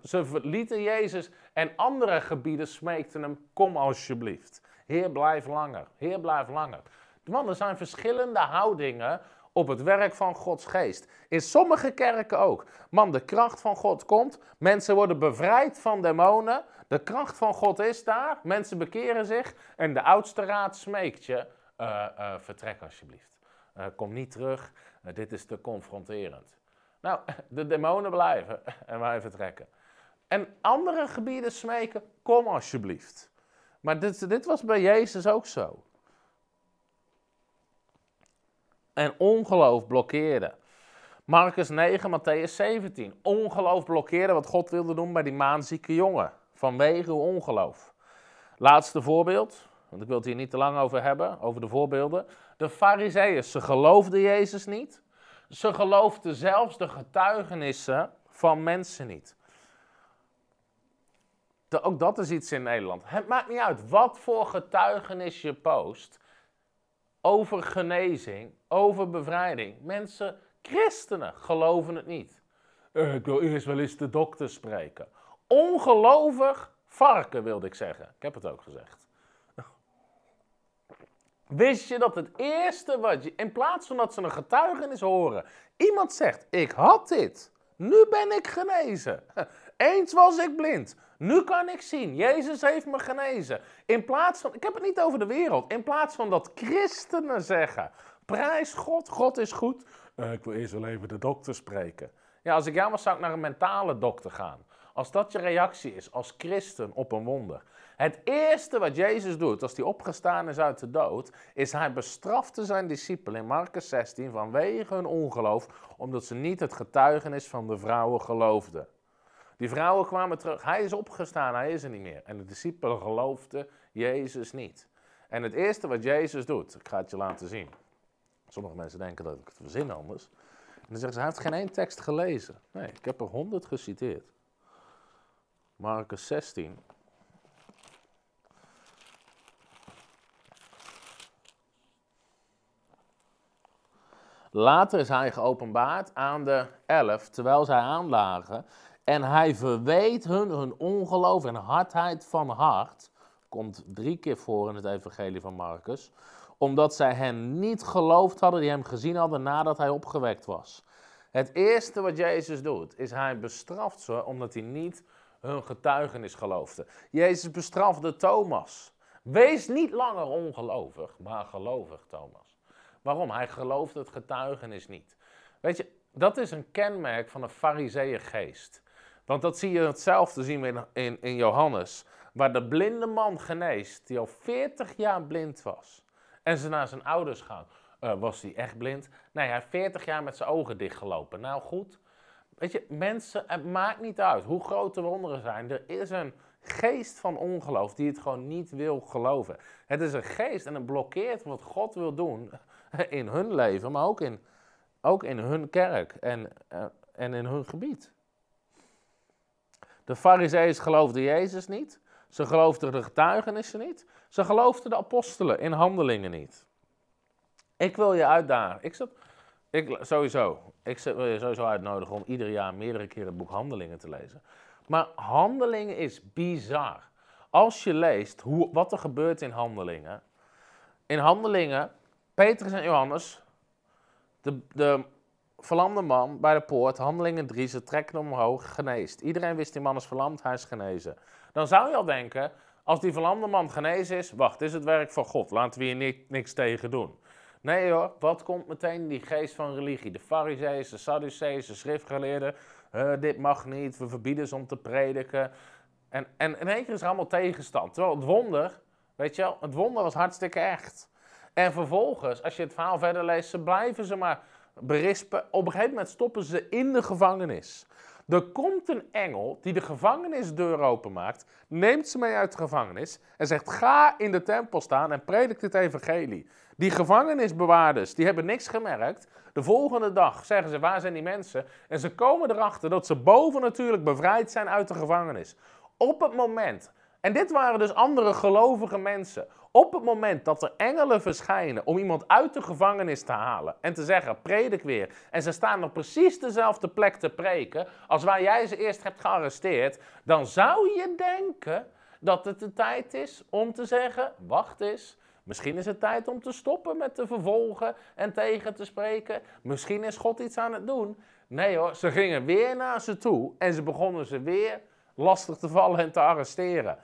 Ze verlieten Jezus en andere gebieden smeekten hem, kom alsjeblieft. Heer, blijf langer. Heer, blijf langer. Man, er zijn verschillende houdingen op het werk van Gods geest. In sommige kerken ook. Man, de kracht van God komt. Mensen worden bevrijd van demonen. De kracht van God is daar. Mensen bekeren zich. En de oudste raad smeekt je: uh, uh, vertrek alsjeblieft. Uh, kom niet terug. dit is te confronterend. Nou, [laughs] de demonen blijven [laughs] en wij vertrekken. En andere gebieden smeken: kom alsjeblieft. Maar dit, dit was bij Jezus ook zo. En ongeloof blokkeerde. Marcus 9, Matthäus 17. Ongeloof blokkeerde wat God wilde doen bij die maanzieke jongen. Vanwege ongeloof. Laatste voorbeeld, want ik wil het hier niet te lang over hebben, over de voorbeelden. De fariseeën, ze geloofden Jezus niet. Ze geloofden zelfs de getuigenissen van mensen niet. Ook dat is iets in Nederland. Het maakt niet uit wat voor getuigenis je post over genezing, over bevrijding. Mensen, christenen, geloven het niet. Uh, ik wil eerst wel eens de dokter spreken. Ongelovig varken, wilde ik zeggen. Ik heb het ook gezegd. Wist je dat het eerste wat je, in plaats van dat ze een getuigenis horen, iemand zegt: Ik had dit, nu ben ik genezen. [laughs] Eens was ik blind, nu kan ik zien. Jezus heeft me genezen. In plaats van, ik heb het niet over de wereld, in plaats van dat christenen zeggen: Prijs God, God is goed. Uh, ik wil eerst wel even de dokter spreken. Ja, als ik jou was, zou ik naar een mentale dokter gaan. Als dat je reactie is als christen op een wonder. Het eerste wat Jezus doet als hij opgestaan is uit de dood, is hij bestrafte zijn discipelen in Marcus 16 vanwege hun ongeloof, omdat ze niet het getuigenis van de vrouwen geloofden. Die vrouwen kwamen terug, hij is opgestaan, hij is er niet meer. En de discipelen geloofden Jezus niet. En het eerste wat Jezus doet, ik ga het je laten zien. Sommige mensen denken dat ik het verzin anders. En dan zeggen ze, hij heeft geen één tekst gelezen. Nee, ik heb er honderd geciteerd. Marcus 16. Later is hij geopenbaard aan de elf, terwijl zij aanlagen. En hij verweet hun hun ongeloof en hardheid van hart. Komt drie keer voor in het evangelie van Marcus. Omdat zij hen niet geloofd hadden die hem gezien hadden nadat hij opgewekt was. Het eerste wat Jezus doet, is hij bestraft ze omdat hij niet hun getuigenis geloofde. Jezus bestrafte Thomas. Wees niet langer ongelovig, maar gelovig, Thomas. Waarom? Hij geloofde het getuigenis niet. Weet je, dat is een kenmerk van een geest. Want dat zie je hetzelfde zien in, in, in Johannes, waar de blinde man geneest, die al 40 jaar blind was. En ze naar zijn ouders gaan. Uh, was hij echt blind? Nee, hij heeft 40 jaar met zijn ogen dichtgelopen. Nou goed, weet je, mensen, het maakt niet uit hoe groot de wonderen zijn. Er is een geest van ongeloof die het gewoon niet wil geloven. Het is een geest en het blokkeert wat God wil doen in hun leven, maar ook in, ook in hun kerk en, uh, en in hun gebied. De fariseeën geloofden Jezus niet. Ze geloofden de getuigenissen niet. Ze geloofden de apostelen in handelingen niet. Ik wil je uitdagen. Ik, ik, sowieso, ik wil je sowieso uitnodigen om ieder jaar meerdere keren het boek Handelingen te lezen. Maar Handelingen is bizar. Als je leest hoe, wat er gebeurt in Handelingen. In Handelingen, Petrus en Johannes, de, de verlamde man bij de poort, handelingen 3, ze trekken omhoog, geneest. Iedereen wist die man is verlamd, hij is genezen. Dan zou je al denken, als die verlamde man genezen is, wacht, is het werk van God, laten we hier niks tegen doen. Nee hoor, wat komt meteen die geest van religie? De fariseeën, de sadduceeën, de schriftgeleerden, dit mag niet, we verbieden ze om te prediken. En, en in één keer is er allemaal tegenstand. Terwijl het wonder, weet je wel, het wonder was hartstikke echt. En vervolgens, als je het verhaal verder leest, ze blijven ze maar berispen. Op een gegeven moment stoppen ze in de gevangenis. Er komt een engel die de gevangenisdeur openmaakt, neemt ze mee uit de gevangenis en zegt: Ga in de tempel staan en predik dit evangelie. Die gevangenisbewaarders die hebben niks gemerkt. De volgende dag zeggen ze: Waar zijn die mensen? En ze komen erachter dat ze boven natuurlijk bevrijd zijn uit de gevangenis. Op het moment, en dit waren dus andere gelovige mensen. Op het moment dat er engelen verschijnen om iemand uit de gevangenis te halen en te zeggen, predik weer. En ze staan op precies dezelfde plek te preken als waar jij ze eerst hebt gearresteerd. Dan zou je denken dat het de tijd is om te zeggen, wacht eens. Misschien is het tijd om te stoppen met te vervolgen en tegen te spreken. Misschien is God iets aan het doen. Nee hoor, ze gingen weer naar ze toe en ze begonnen ze weer lastig te vallen en te arresteren.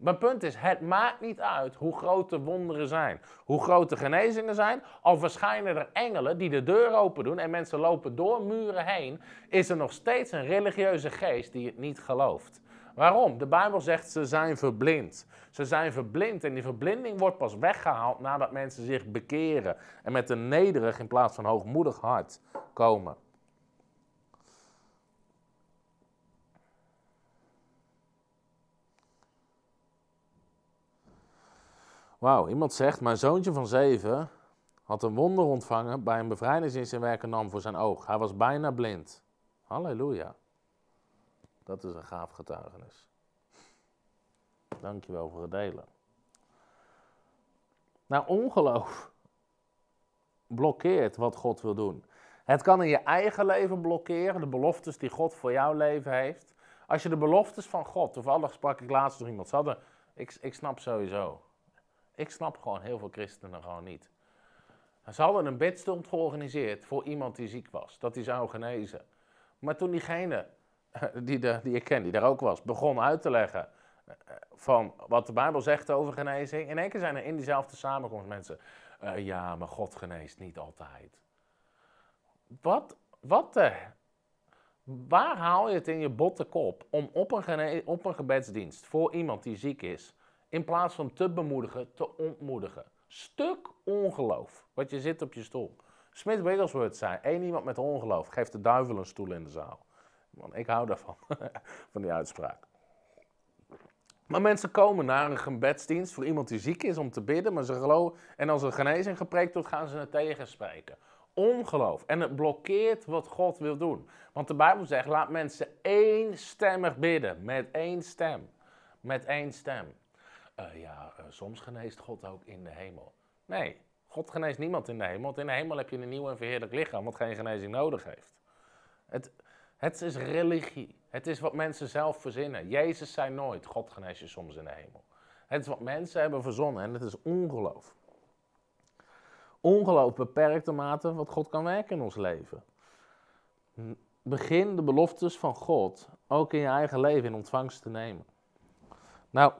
Mijn punt is, het maakt niet uit hoe groot de wonderen zijn, hoe groot de genezingen zijn. Al verschijnen er engelen die de deur open doen en mensen lopen door muren heen, is er nog steeds een religieuze geest die het niet gelooft. Waarom? De Bijbel zegt ze zijn verblind. Ze zijn verblind en die verblinding wordt pas weggehaald nadat mensen zich bekeren en met een nederig in plaats van hoogmoedig hart komen. Wauw, iemand zegt, mijn zoontje van zeven had een wonder ontvangen bij een bevrijdingsdienst in Werkendam voor zijn oog. Hij was bijna blind. Halleluja. Dat is een gaaf getuigenis. Dankjewel voor het delen. Nou, ongeloof blokkeert wat God wil doen. Het kan in je eigen leven blokkeren, de beloftes die God voor jouw leven heeft. Als je de beloftes van God, toevallig sprak ik laatst nog iemand, ze hadden, ik, ik snap sowieso, ik snap gewoon heel veel christenen gewoon niet. Ze hadden een bedstond georganiseerd voor iemand die ziek was, dat hij zou genezen. Maar toen diegene, [laughs] die, die ik ken, die daar ook was, begon uit te leggen eh, van wat de Bijbel zegt over genezing. In één keer zijn er in diezelfde samenkomst mensen, uh, ja, maar God geneest niet altijd. Wat, wat de, waar haal je het in je botte kop om op een, op een gebedsdienst voor iemand die ziek is, in plaats van te bemoedigen, te ontmoedigen. Stuk ongeloof, wat je zit op je stoel. Smith Wigglesworth zei, één iemand met ongeloof geeft de duivel een stoel in de zaal. Man, ik hou daarvan, [laughs] van die uitspraak. Maar mensen komen naar een gebedsdienst voor iemand die ziek is om te bidden, maar ze geloven, en als er genezing gepreekt wordt, gaan ze het tegenspreken. Ongeloof. En het blokkeert wat God wil doen. Want de Bijbel zegt, laat mensen éénstemmig bidden, met één stem. Met één stem. Uh, ja, uh, soms geneest God ook in de hemel. Nee, God geneest niemand in de hemel. Want in de hemel heb je een nieuw en verheerlijk lichaam wat geen genezing nodig heeft. Het, het is religie. Het is wat mensen zelf verzinnen. Jezus zei nooit, God geneest je soms in de hemel. Het is wat mensen hebben verzonnen en het is ongeloof. Ongeloof beperkt de mate wat God kan werken in ons leven. Begin de beloftes van God ook in je eigen leven in ontvangst te nemen. Nou,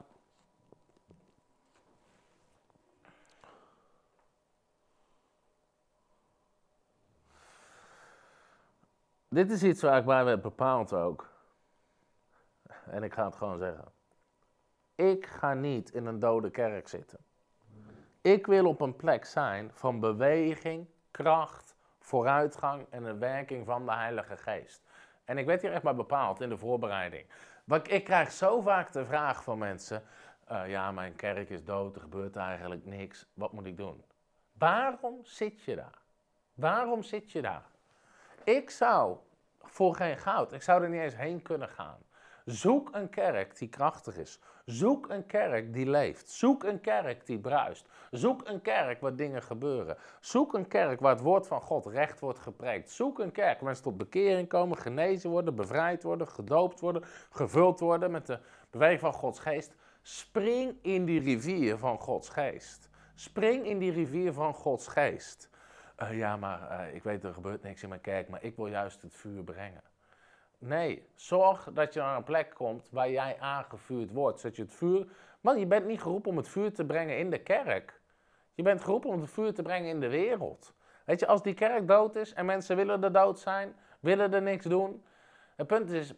Dit is iets waar ik bij bepaald ook. En ik ga het gewoon zeggen. Ik ga niet in een dode kerk zitten. Ik wil op een plek zijn van beweging, kracht, vooruitgang en een werking van de Heilige Geest. En ik werd hier echt maar bepaald in de voorbereiding. Want ik krijg zo vaak de vraag van mensen: uh, ja, mijn kerk is dood, er gebeurt eigenlijk niks, wat moet ik doen? Waarom zit je daar? Waarom zit je daar? Ik zou voor geen goud, ik zou er niet eens heen kunnen gaan. Zoek een kerk die krachtig is. Zoek een kerk die leeft. Zoek een kerk die bruist. Zoek een kerk waar dingen gebeuren. Zoek een kerk waar het woord van God recht wordt gepreekt. Zoek een kerk waar mensen tot bekering komen, genezen worden, bevrijd worden, gedoopt worden, gevuld worden met de beweging van Gods geest. Spring in die rivier van Gods geest. Spring in die rivier van Gods geest. Uh, ja, maar uh, ik weet er gebeurt niks in mijn kerk, maar ik wil juist het vuur brengen. Nee, zorg dat je naar een plek komt waar jij aangevuurd wordt. Zodat je het vuur. Man, je bent niet geroepen om het vuur te brengen in de kerk. Je bent geroepen om het vuur te brengen in de wereld. Weet je, als die kerk dood is en mensen willen er dood zijn, willen er niks doen. Het punt is,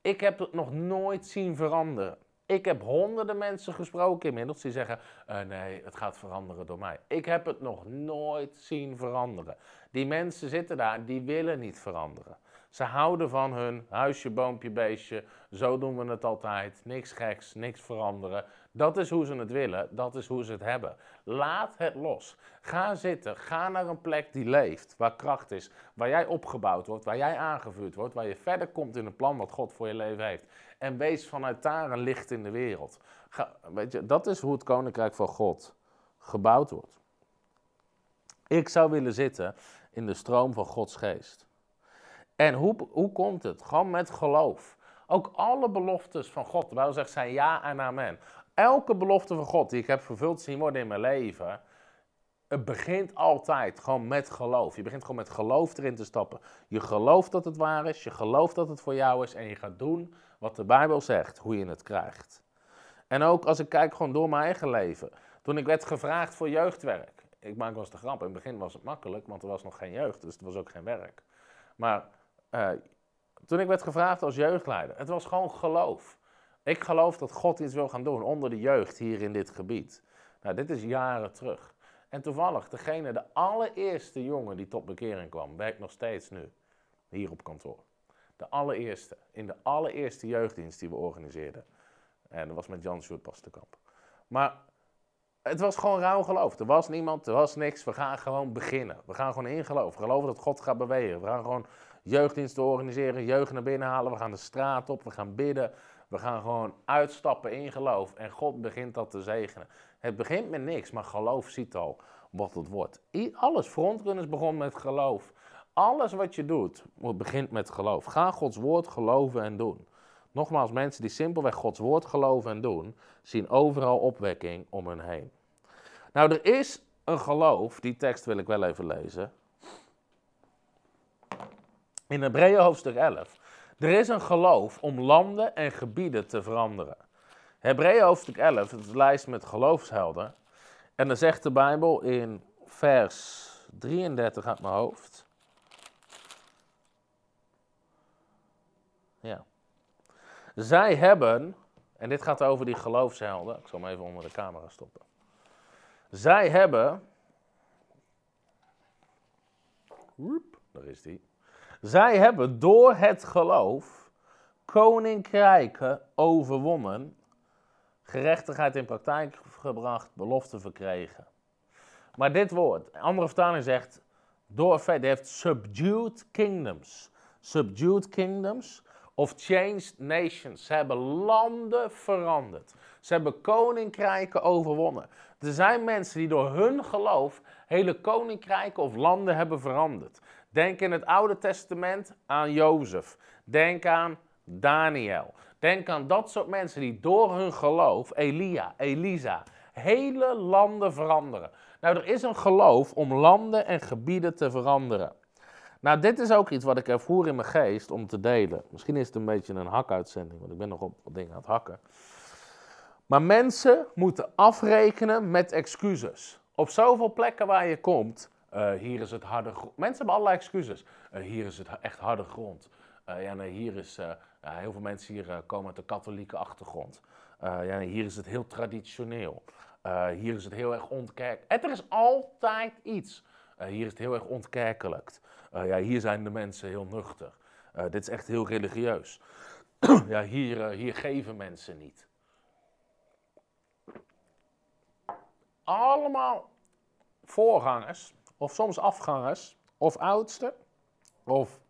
ik heb het nog nooit zien veranderen. Ik heb honderden mensen gesproken inmiddels die zeggen: uh, nee, het gaat veranderen door mij. Ik heb het nog nooit zien veranderen. Die mensen zitten daar, die willen niet veranderen. Ze houden van hun huisje, boompje, beestje. Zo doen we het altijd. Niks geks, niks veranderen. Dat is hoe ze het willen, dat is hoe ze het hebben. Laat het los. Ga zitten, ga naar een plek die leeft, waar kracht is, waar jij opgebouwd wordt, waar jij aangevuurd wordt, waar je verder komt in het plan wat God voor je leven heeft. En wees vanuit daar een licht in de wereld. Ga, weet je, dat is hoe het koninkrijk van God gebouwd wordt. Ik zou willen zitten in de stroom van Gods geest. En hoe, hoe komt het? Gewoon met geloof. Ook alle beloftes van God, Bijbel zegt zijn ja en amen. Elke belofte van God die ik heb vervuld zien worden in mijn leven, het begint altijd gewoon met geloof. Je begint gewoon met geloof erin te stappen. Je gelooft dat het waar is, je gelooft dat het voor jou is en je gaat doen wat de Bijbel zegt, hoe je het krijgt. En ook als ik kijk gewoon door mijn eigen leven. Toen ik werd gevraagd voor jeugdwerk. Ik maak wel eens de grap, in het begin was het makkelijk, want er was nog geen jeugd, dus er was ook geen werk. Maar uh, toen ik werd gevraagd als jeugdleider, het was gewoon geloof. Ik geloof dat God iets wil gaan doen onder de jeugd hier in dit gebied. Nou, dit is jaren terug. En toevallig, degene, de allereerste jongen die tot bekering kwam, werkt nog steeds nu hier op kantoor. De allereerste, in de allereerste jeugddienst die we organiseerden. En dat was met Jan Sjoerd Pastekamp. Maar het was gewoon rauw geloof. Er was niemand, er was niks. We gaan gewoon beginnen. We gaan gewoon in geloof. We geloven dat God gaat bewegen. We gaan gewoon jeugddiensten organiseren, jeugd naar binnen halen. We gaan de straat op, we gaan bidden. We gaan gewoon uitstappen in geloof. En God begint dat te zegenen. Het begint met niks, maar geloof ziet al wat het wordt. Alles, frontrunners begon met geloof. Alles wat je doet, begint met geloof. Ga Gods woord geloven en doen. Nogmaals, mensen die simpelweg Gods woord geloven en doen, zien overal opwekking om hen heen. Nou, er is een geloof, die tekst wil ik wel even lezen. In Hebreeën hoofdstuk 11. Er is een geloof om landen en gebieden te veranderen. Hebreeën hoofdstuk 11, het is een lijst met geloofshelden. En dan zegt de Bijbel in vers 33 uit mijn hoofd. Ja. Zij hebben, en dit gaat over die geloofshelden, ik zal hem even onder de camera stoppen. Zij hebben, daar is die. Zij hebben door het geloof koninkrijken overwonnen, gerechtigheid in praktijk gebracht, belofte verkregen. Maar dit woord, andere vertaling zegt, door feit, heeft subdued kingdoms. Subdued kingdoms of changed nations. Ze hebben landen veranderd. Ze hebben koninkrijken overwonnen. Er zijn mensen die door hun geloof hele koninkrijken of landen hebben veranderd. Denk in het Oude Testament aan Jozef. Denk aan Daniel. Denk aan dat soort mensen die door hun geloof, Elia, Elisa, hele landen veranderen. Nou, er is een geloof om landen en gebieden te veranderen. Nou, dit is ook iets wat ik ervoer in mijn geest om te delen. Misschien is het een beetje een hakuitzending, want ik ben nog op wat dingen aan het hakken. Maar mensen moeten afrekenen met excuses. Op zoveel plekken waar je komt, uh, hier is het harde grond. Mensen hebben allerlei excuses. Uh, hier is het echt harde grond. Uh, ja, hier is, heel veel mensen hier komen uit de katholieke achtergrond. ja, hier is het heel traditioneel. hier is het heel erg ontkerkelijk. Er is altijd iets. Hier is het heel erg ontkerkelijkt. ja, hier zijn de mensen heel nuchter. dit is echt heel religieus. [clears throat] ja, hier, hier geven mensen niet. Allemaal voorgangers of soms afgangers, of oudsten, of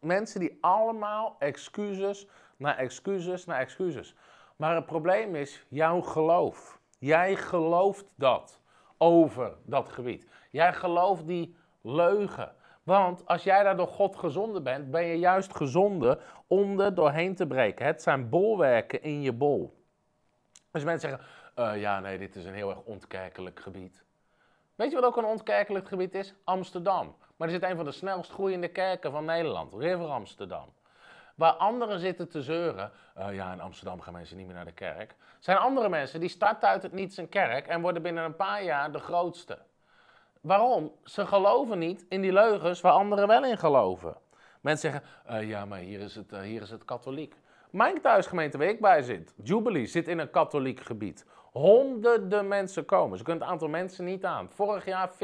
mensen die allemaal excuses na excuses na excuses. Maar het probleem is jouw geloof. Jij gelooft dat over dat gebied. Jij gelooft die leugen. Want als jij daar door God gezonden bent, ben je juist gezonden om er doorheen te breken. Het zijn bolwerken in je bol. Dus mensen zeggen, uh, ja nee, dit is een heel erg ontkerkelijk gebied. Weet je wat ook een ontkerkelijk gebied is? Amsterdam. Maar er zit een van de snelst groeiende kerken van Nederland, River Amsterdam. Waar anderen zitten te zeuren, uh, ja, in Amsterdam gaan mensen niet meer naar de kerk. Zijn andere mensen die starten uit het niets een kerk en worden binnen een paar jaar de grootste. Waarom? Ze geloven niet in die leugens waar anderen wel in geloven. Mensen zeggen, uh, ja, maar hier is, het, uh, hier is het katholiek. Mijn thuisgemeente waar ik bij zit, Jubilee, zit in een katholiek gebied. Honderden mensen komen. Ze kunnen het aantal mensen niet aan. Vorig jaar 40%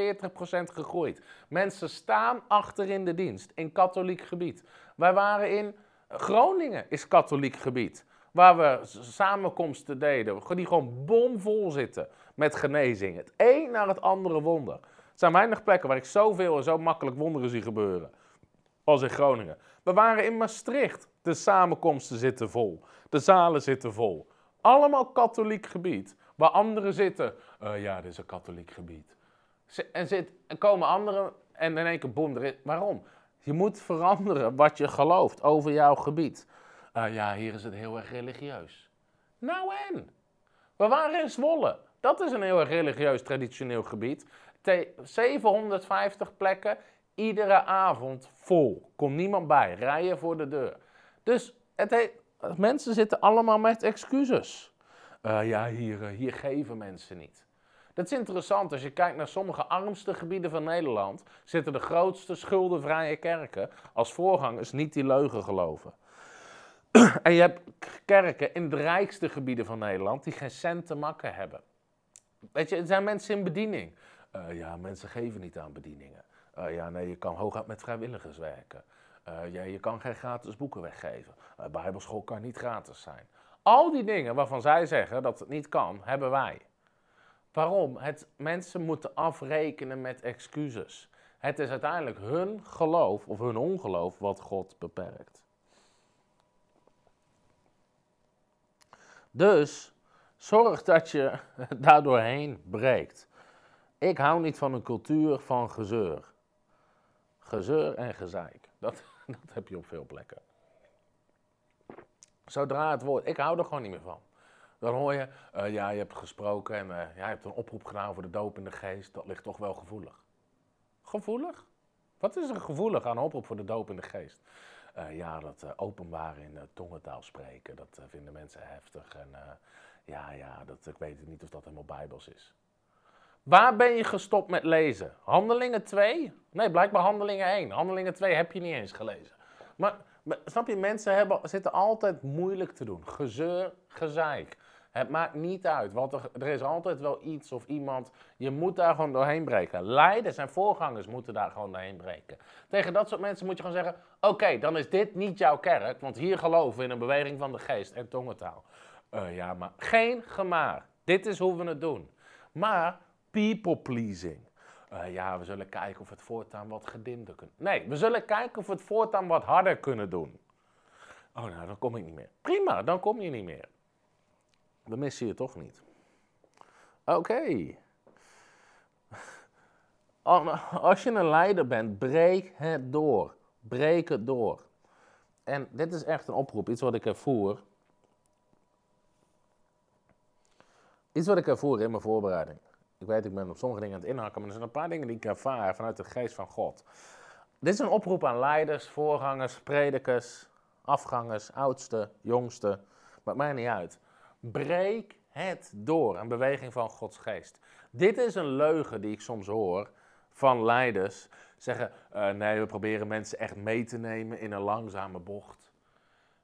gegroeid. Mensen staan achter in de dienst in katholiek gebied. Wij waren in Groningen, is katholiek gebied. Waar we samenkomsten deden, die gewoon bomvol zitten met genezing. Het een naar het andere wonder. Er zijn weinig plekken waar ik zoveel en zo makkelijk wonderen zie gebeuren. Als in Groningen. We waren in Maastricht. De samenkomsten zitten vol. De zalen zitten vol. Allemaal katholiek gebied. Waar anderen zitten. Uh, ja, dit is een katholiek gebied. En, zit, en komen anderen en in één keer boem erin. Waarom? Je moet veranderen wat je gelooft over jouw gebied. Uh, ja, hier is het heel erg religieus. Nou en? We waren in Zwolle. Dat is een heel erg religieus traditioneel gebied. 750 plekken, iedere avond vol. Komt niemand bij, rijden voor de deur. Dus het mensen zitten allemaal met excuses. Uh, ja, hier, uh, hier geven mensen niet. Dat is interessant. Als je kijkt naar sommige armste gebieden van Nederland, zitten de grootste schuldenvrije kerken als voorgangers niet die leugen geloven. [clears throat] en je hebt kerken in de rijkste gebieden van Nederland die geen cent te makken hebben. Weet je, er zijn mensen in bediening. Uh, ja, mensen geven niet aan bedieningen. Uh, ja, nee, je kan hooguit met vrijwilligers werken. Uh, ja, je kan geen gratis boeken weggeven. Bijbelschool kan niet gratis zijn. Al die dingen waarvan zij zeggen dat het niet kan, hebben wij. Waarom? Het, mensen moeten afrekenen met excuses. Het is uiteindelijk hun geloof of hun ongeloof wat God beperkt. Dus zorg dat je [laughs] daardoorheen breekt. Ik hou niet van een cultuur van gezeur. Gezeur en gezeik. Dat, [laughs] dat heb je op veel plekken. Zodra het woord, ik hou er gewoon niet meer van. Dan hoor je, uh, ja, je hebt gesproken en uh, ja, je hebt een oproep gedaan voor de doop in de geest. Dat ligt toch wel gevoelig. Gevoelig? Wat is er gevoelig aan een oproep voor de doop in de geest? Uh, ja, dat openbaar in tongentaal spreken, dat vinden mensen heftig. En ja, ja, dat, ik weet niet of dat helemaal bijbels is. Waar ben je gestopt met lezen? Handelingen 2? Nee, blijkbaar Handelingen 1. Handelingen 2 heb je niet eens gelezen. Maar, maar snap je, mensen hebben, zitten altijd moeilijk te doen. Gezeur, gezeik. Het maakt niet uit, want er, is altijd wel iets of iemand. Je moet daar gewoon doorheen breken. Leiders en voorgangers moeten daar gewoon doorheen breken. Tegen dat soort mensen moet je gewoon zeggen: Oké, dan is dit niet jouw kerk, want hier geloven we in een beweging van de geest en tongentaal. Uh, ja, maar geen gemaar. Dit is hoe we het doen. Maar people pleasing. Uh, ja, we zullen kijken of we het voortaan wat gedimder kunnen. Nee, we zullen kijken of we het voortaan wat harder kunnen doen. Oh, nou, dan kom ik niet meer. Prima, dan kom je niet meer. Dan mis je je toch niet. Oké. [laughs] Als je een leider bent, breek het door. Breek het door. En dit is echt een oproep, iets wat ik ervoer. Iets wat ik ervoer in mijn voorbereiding. Ik weet, ik ben op sommige dingen aan het inhakken, maar er zijn een paar dingen die ik ervaar vanuit de geest van God. Dit is een oproep aan leiders, voorgangers, predikers, afgangers, oudste, jongste. Maakt mij niet uit. Breek het door, een beweging van Gods geest. Dit is een leugen die ik soms hoor van leiders. Zeggen, uh, nee, we proberen mensen echt mee te nemen in een langzame bocht.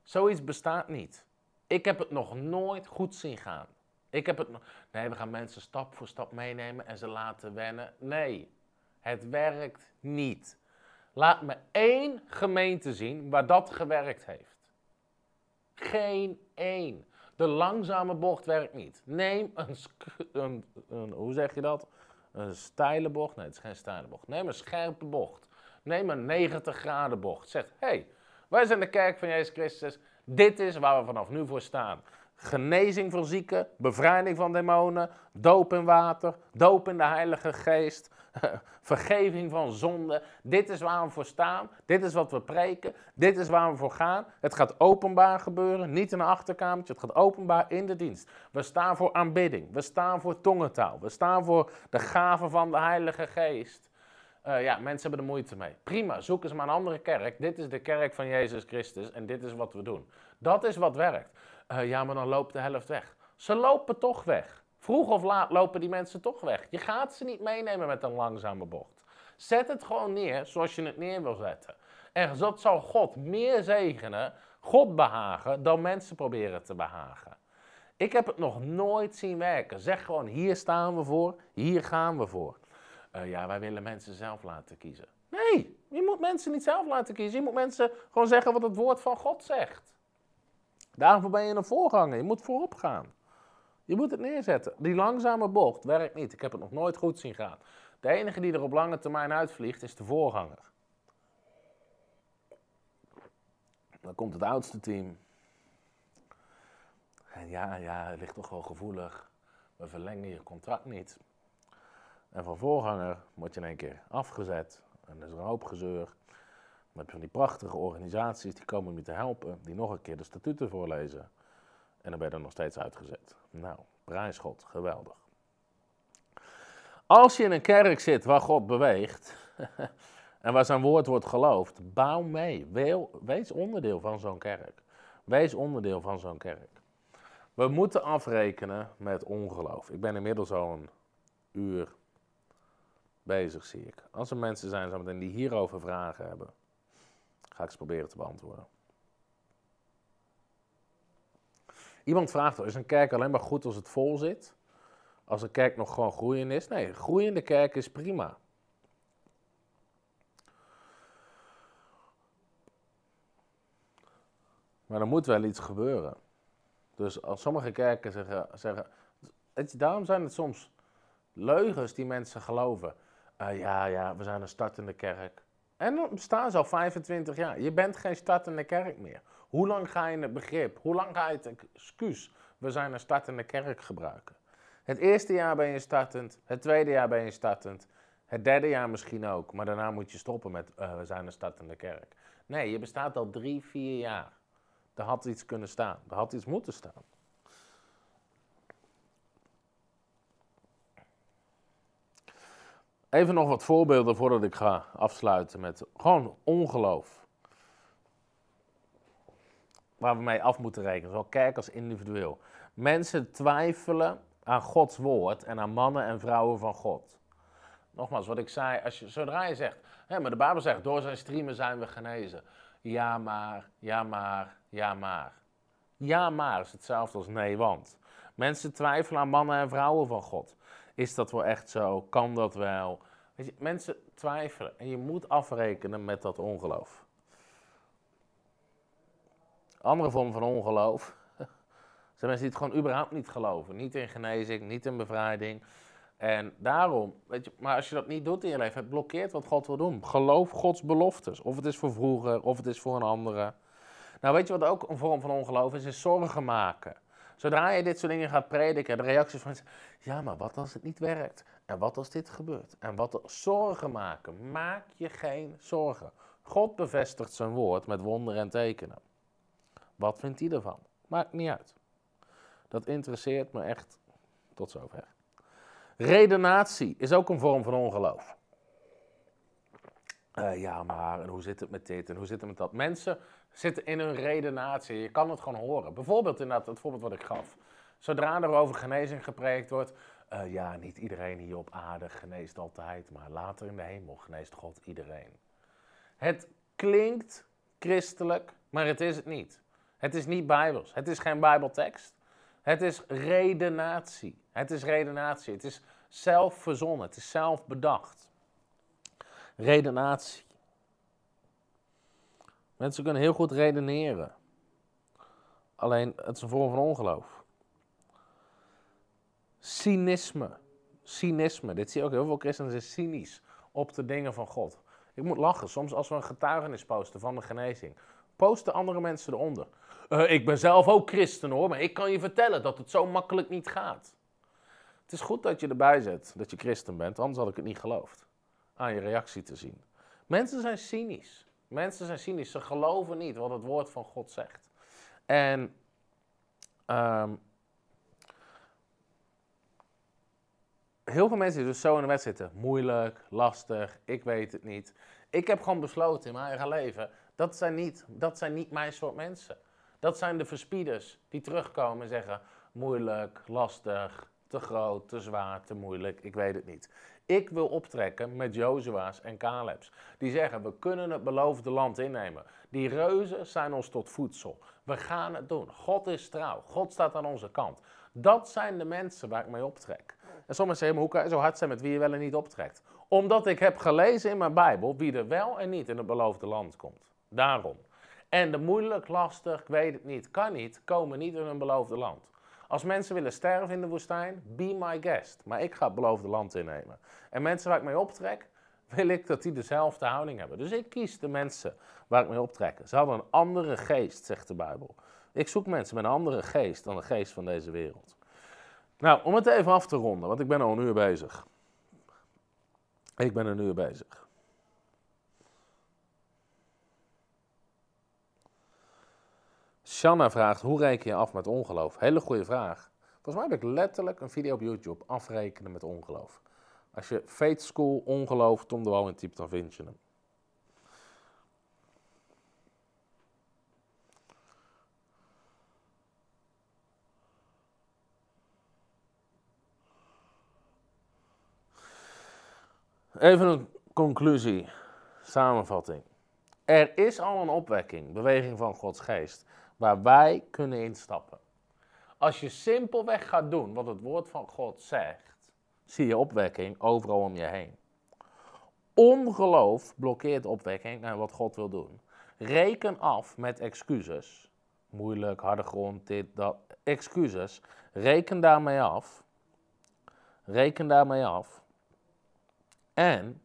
Zoiets bestaat niet. Ik heb het nog nooit goed zien gaan. Ik heb het. Nee, we gaan mensen stap voor stap meenemen en ze laten wennen. Nee, het werkt niet. Laat me één gemeente zien waar dat gewerkt heeft. Geen één. De langzame bocht werkt niet. Neem een, een, een, hoe zeg je dat? Een steile bocht? Nee, het is geen steile bocht. Neem een scherpe bocht. Neem een 90 graden bocht. Zeg, hé, hey, wij zijn de kerk van Jezus Christus. Dit is waar we vanaf nu voor staan genezing voor zieken, bevrijding van demonen, doop in water, doop in de Heilige Geest, [laughs] vergeving van zonde. Dit is waar we voor staan, dit is wat we preken, dit is waar we voor gaan. Het gaat openbaar gebeuren, niet in een achterkamertje, het gaat openbaar in de dienst. We staan voor aanbidding, we staan voor tongentaal, we staan voor de gaven van de Heilige Geest. Uh, ja, mensen hebben er moeite mee. Prima, zoek eens maar een andere kerk. Dit is de kerk van Jezus Christus en dit is wat we doen. Dat is wat werkt. Uh, ja, maar dan loopt de helft weg. Ze lopen toch weg. Vroeg of laat lopen die mensen toch weg. Je gaat ze niet meenemen met een langzame bocht. Zet het gewoon neer zoals je het neer wil zetten. En dat zal God meer zegenen, God behagen, dan mensen proberen te behagen. Ik heb het nog nooit zien werken. Zeg gewoon, hier staan we voor, hier gaan we voor. Uh, ja, wij willen mensen zelf laten kiezen. Nee, je moet mensen niet zelf laten kiezen. Je moet mensen gewoon zeggen wat het woord van God zegt. Daarvoor ben je een voorganger. Je moet voorop gaan. Je moet het neerzetten. Die langzame bocht werkt niet. Ik heb het nog nooit goed zien gaan. De enige die er op lange termijn uitvliegt is de voorganger. Dan komt het oudste team. En ja, ja, het ligt toch wel gevoelig. We verlengen je contract niet. En van voorganger word je in één keer afgezet. En er is een hoop gezeur. Dan heb je van die prachtige organisaties die komen om je te helpen. Die nog een keer de statuten voorlezen. En dan ben je er nog steeds uitgezet. Nou, prijsgod, geweldig. Als je in een kerk zit waar God beweegt [laughs] en waar zijn woord wordt geloofd, bouw mee. Wees onderdeel van zo'n kerk. Wees onderdeel van zo'n kerk. We moeten afrekenen met ongeloof. Ik ben inmiddels al een uur bezig, zie ik. Als er mensen zijn die hierover vragen hebben, ga ik ze proberen te beantwoorden. Iemand vraagt, is een kerk alleen maar goed als het vol zit? Als een kerk nog gewoon groeiend is? Nee, groeiende kerk is prima. Maar er moet wel iets gebeuren. Dus als sommige kerken zeggen, zeggen daarom zijn het soms leugens die mensen geloven. Uh, ja, ja, we zijn een startende kerk. En dan bestaan ze al 25 jaar. Je bent geen startende kerk meer. Hoe lang ga je het begrip, hoe lang ga je het excuus, we zijn een startende kerk gebruiken? Het eerste jaar ben je startend, het tweede jaar ben je startend, het derde jaar misschien ook, maar daarna moet je stoppen met uh, we zijn een startende kerk. Nee, je bestaat al drie, vier jaar. Er had iets kunnen staan, er had iets moeten staan. Even nog wat voorbeelden voordat ik ga afsluiten met gewoon ongeloof. Waar we mee af moeten rekenen, zowel kerk als individueel. Mensen twijfelen aan Gods woord en aan mannen en vrouwen van God. Nogmaals, wat ik zei, als je, zodra je zegt, hè, maar de Bijbel zegt, door zijn streamen zijn we genezen. Ja maar, ja maar, ja maar. Ja maar is hetzelfde als nee want. Mensen twijfelen aan mannen en vrouwen van God. Is dat wel echt zo? Kan dat wel? Weet je, mensen twijfelen en je moet afrekenen met dat ongeloof. Andere vorm van ongeloof [laughs] zijn mensen die het gewoon überhaupt niet geloven. Niet in genezing, niet in bevrijding. En daarom, weet je, maar als je dat niet doet in je leven, het blokkeert wat God wil doen. Geloof Gods beloftes. Of het is voor vroeger, of het is voor een andere. Nou, weet je wat ook een vorm van ongeloof is? Is zorgen maken. Zodra je dit soort dingen gaat prediken, de reacties van mensen, ja, maar wat als het niet werkt? En wat als dit gebeurt? En wat zorgen maken? Maak je geen zorgen. God bevestigt zijn woord met wonderen en tekenen. Wat vindt hij ervan? Maakt niet uit. Dat interesseert me echt tot zover. Redenatie is ook een vorm van ongeloof. Uh, ja, maar en hoe zit het met dit en hoe zit het met dat? Mensen zitten in hun redenatie. Je kan het gewoon horen. Bijvoorbeeld inderdaad het voorbeeld wat ik gaf. Zodra er over genezing gepreekt wordt, uh, ja, niet iedereen hier op aarde geneest altijd, maar later in de hemel geneest God iedereen. Het klinkt christelijk, maar het is het niet. Het is niet bijbels. Het is geen bijbeltekst. Het is redenatie. Het is redenatie. Het is zelf verzonnen. Het is zelf bedacht. Redenatie. Mensen kunnen heel goed redeneren. Alleen het is een vorm van ongeloof. Cynisme. Cynisme. Dit zie je ook heel veel christenen zijn cynisch op de dingen van God. Ik moet lachen. Soms als we een getuigenis posten van de genezing, posten andere mensen eronder. Uh, ik ben zelf ook christen hoor, maar ik kan je vertellen dat het zo makkelijk niet gaat. Het is goed dat je erbij zet dat je christen bent, anders had ik het niet geloofd. Aan je reactie te zien. Mensen zijn cynisch. Mensen zijn cynisch. Ze geloven niet wat het woord van God zegt. En um, heel veel mensen die dus zo in de wet zitten. Moeilijk, lastig, ik weet het niet. Ik heb gewoon besloten in mijn eigen leven, dat zijn niet, dat zijn niet mijn soort mensen. Dat zijn de verspieders die terugkomen en zeggen, moeilijk, lastig, te groot, te zwaar, te moeilijk, ik weet het niet. Ik wil optrekken met Jozua's en Caleb's. Die zeggen, we kunnen het beloofde land innemen. Die reuzen zijn ons tot voedsel. We gaan het doen. God is trouw. God staat aan onze kant. Dat zijn de mensen waar ik mee optrek. En sommigen zeggen, hoe kan je zo hard zijn met wie je wel en niet optrekt? Omdat ik heb gelezen in mijn Bijbel wie er wel en niet in het beloofde land komt. Daarom. En de moeilijk, lastig, ik weet het niet, kan niet, komen niet in een beloofde land. Als mensen willen sterven in de woestijn, be my guest. Maar ik ga het beloofde land innemen. En mensen waar ik mee optrek, wil ik dat die dezelfde houding hebben. Dus ik kies de mensen waar ik mee optrek. Ze hadden een andere geest, zegt de Bijbel. Ik zoek mensen met een andere geest dan de geest van deze wereld. Nou, om het even af te ronden, want ik ben al een uur bezig. Ik ben een uur bezig. Shanna vraagt, hoe reken je af met ongeloof? Hele goede vraag. Volgens mij heb ik letterlijk een video op YouTube, afrekenen met ongeloof. Als je Faith School ongeloof Tom de Wal intypt, dan vind je hem. Even een conclusie, samenvatting. Er is al een opwekking, beweging van Gods geest, waar wij kunnen instappen. Als je simpelweg gaat doen wat het woord van God zegt, zie je opwekking overal om je heen. Ongeloof blokkeert opwekking en wat God wil doen. Reken af met excuses. Moeilijk, harde grond, dit, dat. Excuses. Reken daarmee af. Reken daarmee af. En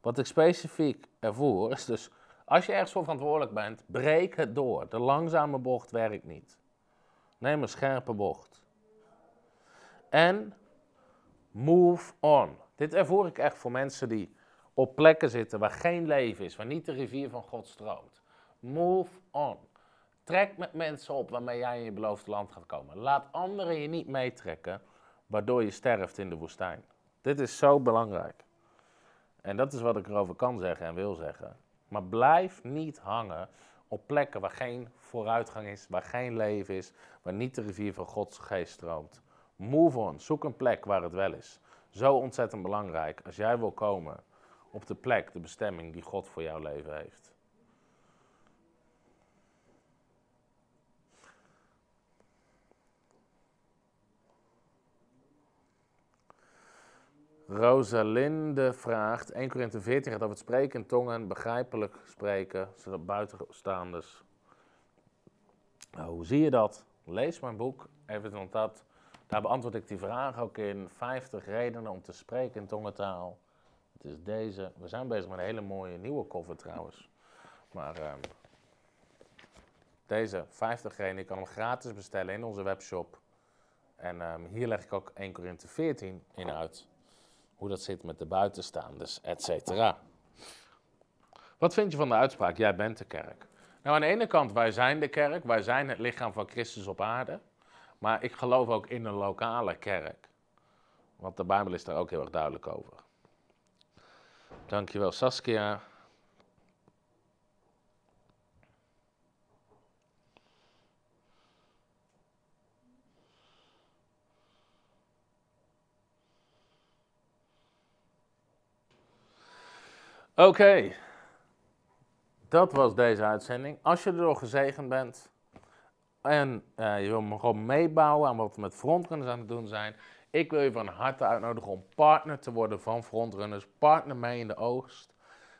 wat ik specifiek ervoor is dus, als je ergens voor verantwoordelijk bent, breek het door. De langzame bocht werkt niet. Neem een scherpe bocht. En move on. Dit ervoor ik echt voor mensen die op plekken zitten waar geen leven is, waar niet de rivier van God stroomt. Move on. Trek met mensen op waarmee jij in je beloofde land gaat komen. Laat anderen je niet meetrekken, waardoor je sterft in de woestijn. Dit is zo belangrijk. En dat is wat ik erover kan zeggen en wil zeggen. Maar blijf niet hangen op plekken waar geen vooruitgang is, waar geen leven is, waar niet de rivier van Gods geest stroomt. Move on, zoek een plek waar het wel is. Zo ontzettend belangrijk als jij wil komen op de plek, de bestemming die God voor jouw leven heeft. Rosalinde vraagt, 1 Korinthe 14 gaat over het spreken in tongen, begrijpelijk spreken, zodat buitenstaanders. Nou, hoe zie je dat? Lees mijn boek, even dat. Daar beantwoord ik die vraag ook in 50 redenen om te spreken in tongentaal. Het is deze. We zijn bezig met een hele mooie nieuwe cover trouwens. Maar um, deze 50 redenen, je kan hem gratis bestellen in onze webshop. En um, hier leg ik ook 1 Korinthe 14 in uit hoe dat zit met de buitenstaanders, et cetera. Wat vind je van de uitspraak, jij bent de kerk? Nou, aan de ene kant, wij zijn de kerk, wij zijn het lichaam van Christus op aarde. Maar ik geloof ook in een lokale kerk. Want de Bijbel is daar ook heel erg duidelijk over. Dankjewel Saskia. Oké, dat was deze uitzending. Als je erdoor gezegend bent en uh, je wil gewoon meebouwen aan wat we met frontrunners aan het doen zijn, ik wil je van harte uitnodigen om partner te worden van frontrunners, partner mee in de oogst.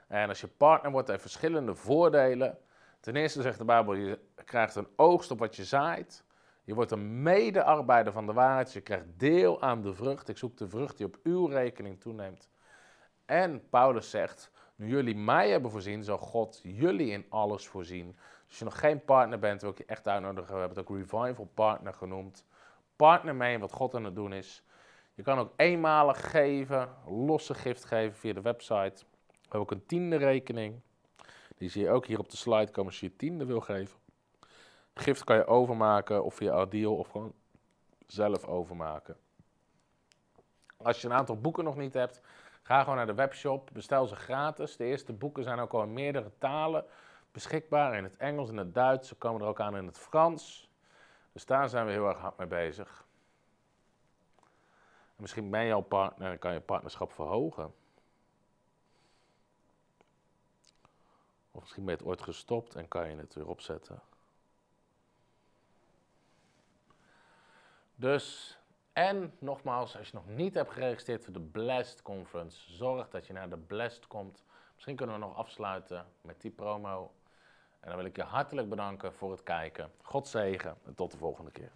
En als je partner wordt, heeft verschillende voordelen. Ten eerste zegt de Bijbel, je krijgt een oogst op wat je zaait. Je wordt een medearbeider van de waarheid, je krijgt deel aan de vrucht. Ik zoek de vrucht die op uw rekening toeneemt. En Paulus zegt, nu jullie mij hebben voorzien, zal God jullie in alles voorzien. Dus als je nog geen partner bent, wil ik je echt uitnodigen. We hebben het ook Revival Partner genoemd. Partner mee in wat God aan het doen is. Je kan ook eenmalig geven, losse gift geven via de website. We hebben ook een tiende rekening. Die zie je ook hier op de slide komen als je je tiende wil geven. Gift kan je overmaken of via Adil of gewoon zelf overmaken. Als je een aantal boeken nog niet hebt, Ga gewoon naar de webshop, bestel ze gratis. De eerste boeken zijn ook al in meerdere talen beschikbaar. In het Engels, in het Duits, ze komen er ook aan in het Frans. Dus daar zijn we heel erg hard mee bezig. misschien ben je al partner en kan je partnerschap verhogen. Of misschien ben je het ooit gestopt en kan je het weer opzetten. Dus, en nogmaals, als je nog niet hebt geregistreerd voor de Blast Conference, zorg dat je naar de Blast komt. Misschien kunnen we nog afsluiten met die promo. En dan wil ik je hartelijk bedanken voor het kijken. God zegen en tot de volgende keer.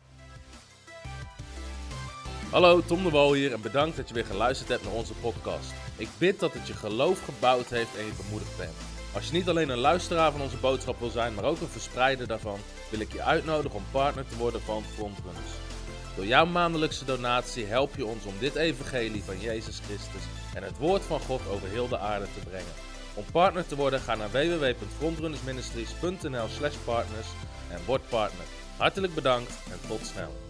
Hallo, Tom de Wol hier en bedankt dat je weer geluisterd hebt naar onze podcast. Ik bid dat het je geloof gebouwd heeft en je bemoedigd bent. Als je niet alleen een luisteraar van onze boodschap wil zijn, maar ook een verspreider daarvan, wil ik je uitnodigen om partner te worden van Frontrunners. Door jouw maandelijkse donatie help je ons om dit evangelie van Jezus Christus en het woord van God over heel de aarde te brengen. Om partner te worden, ga naar www.frontrunnersministries.nl slash partners en word partner. Hartelijk bedankt en tot snel.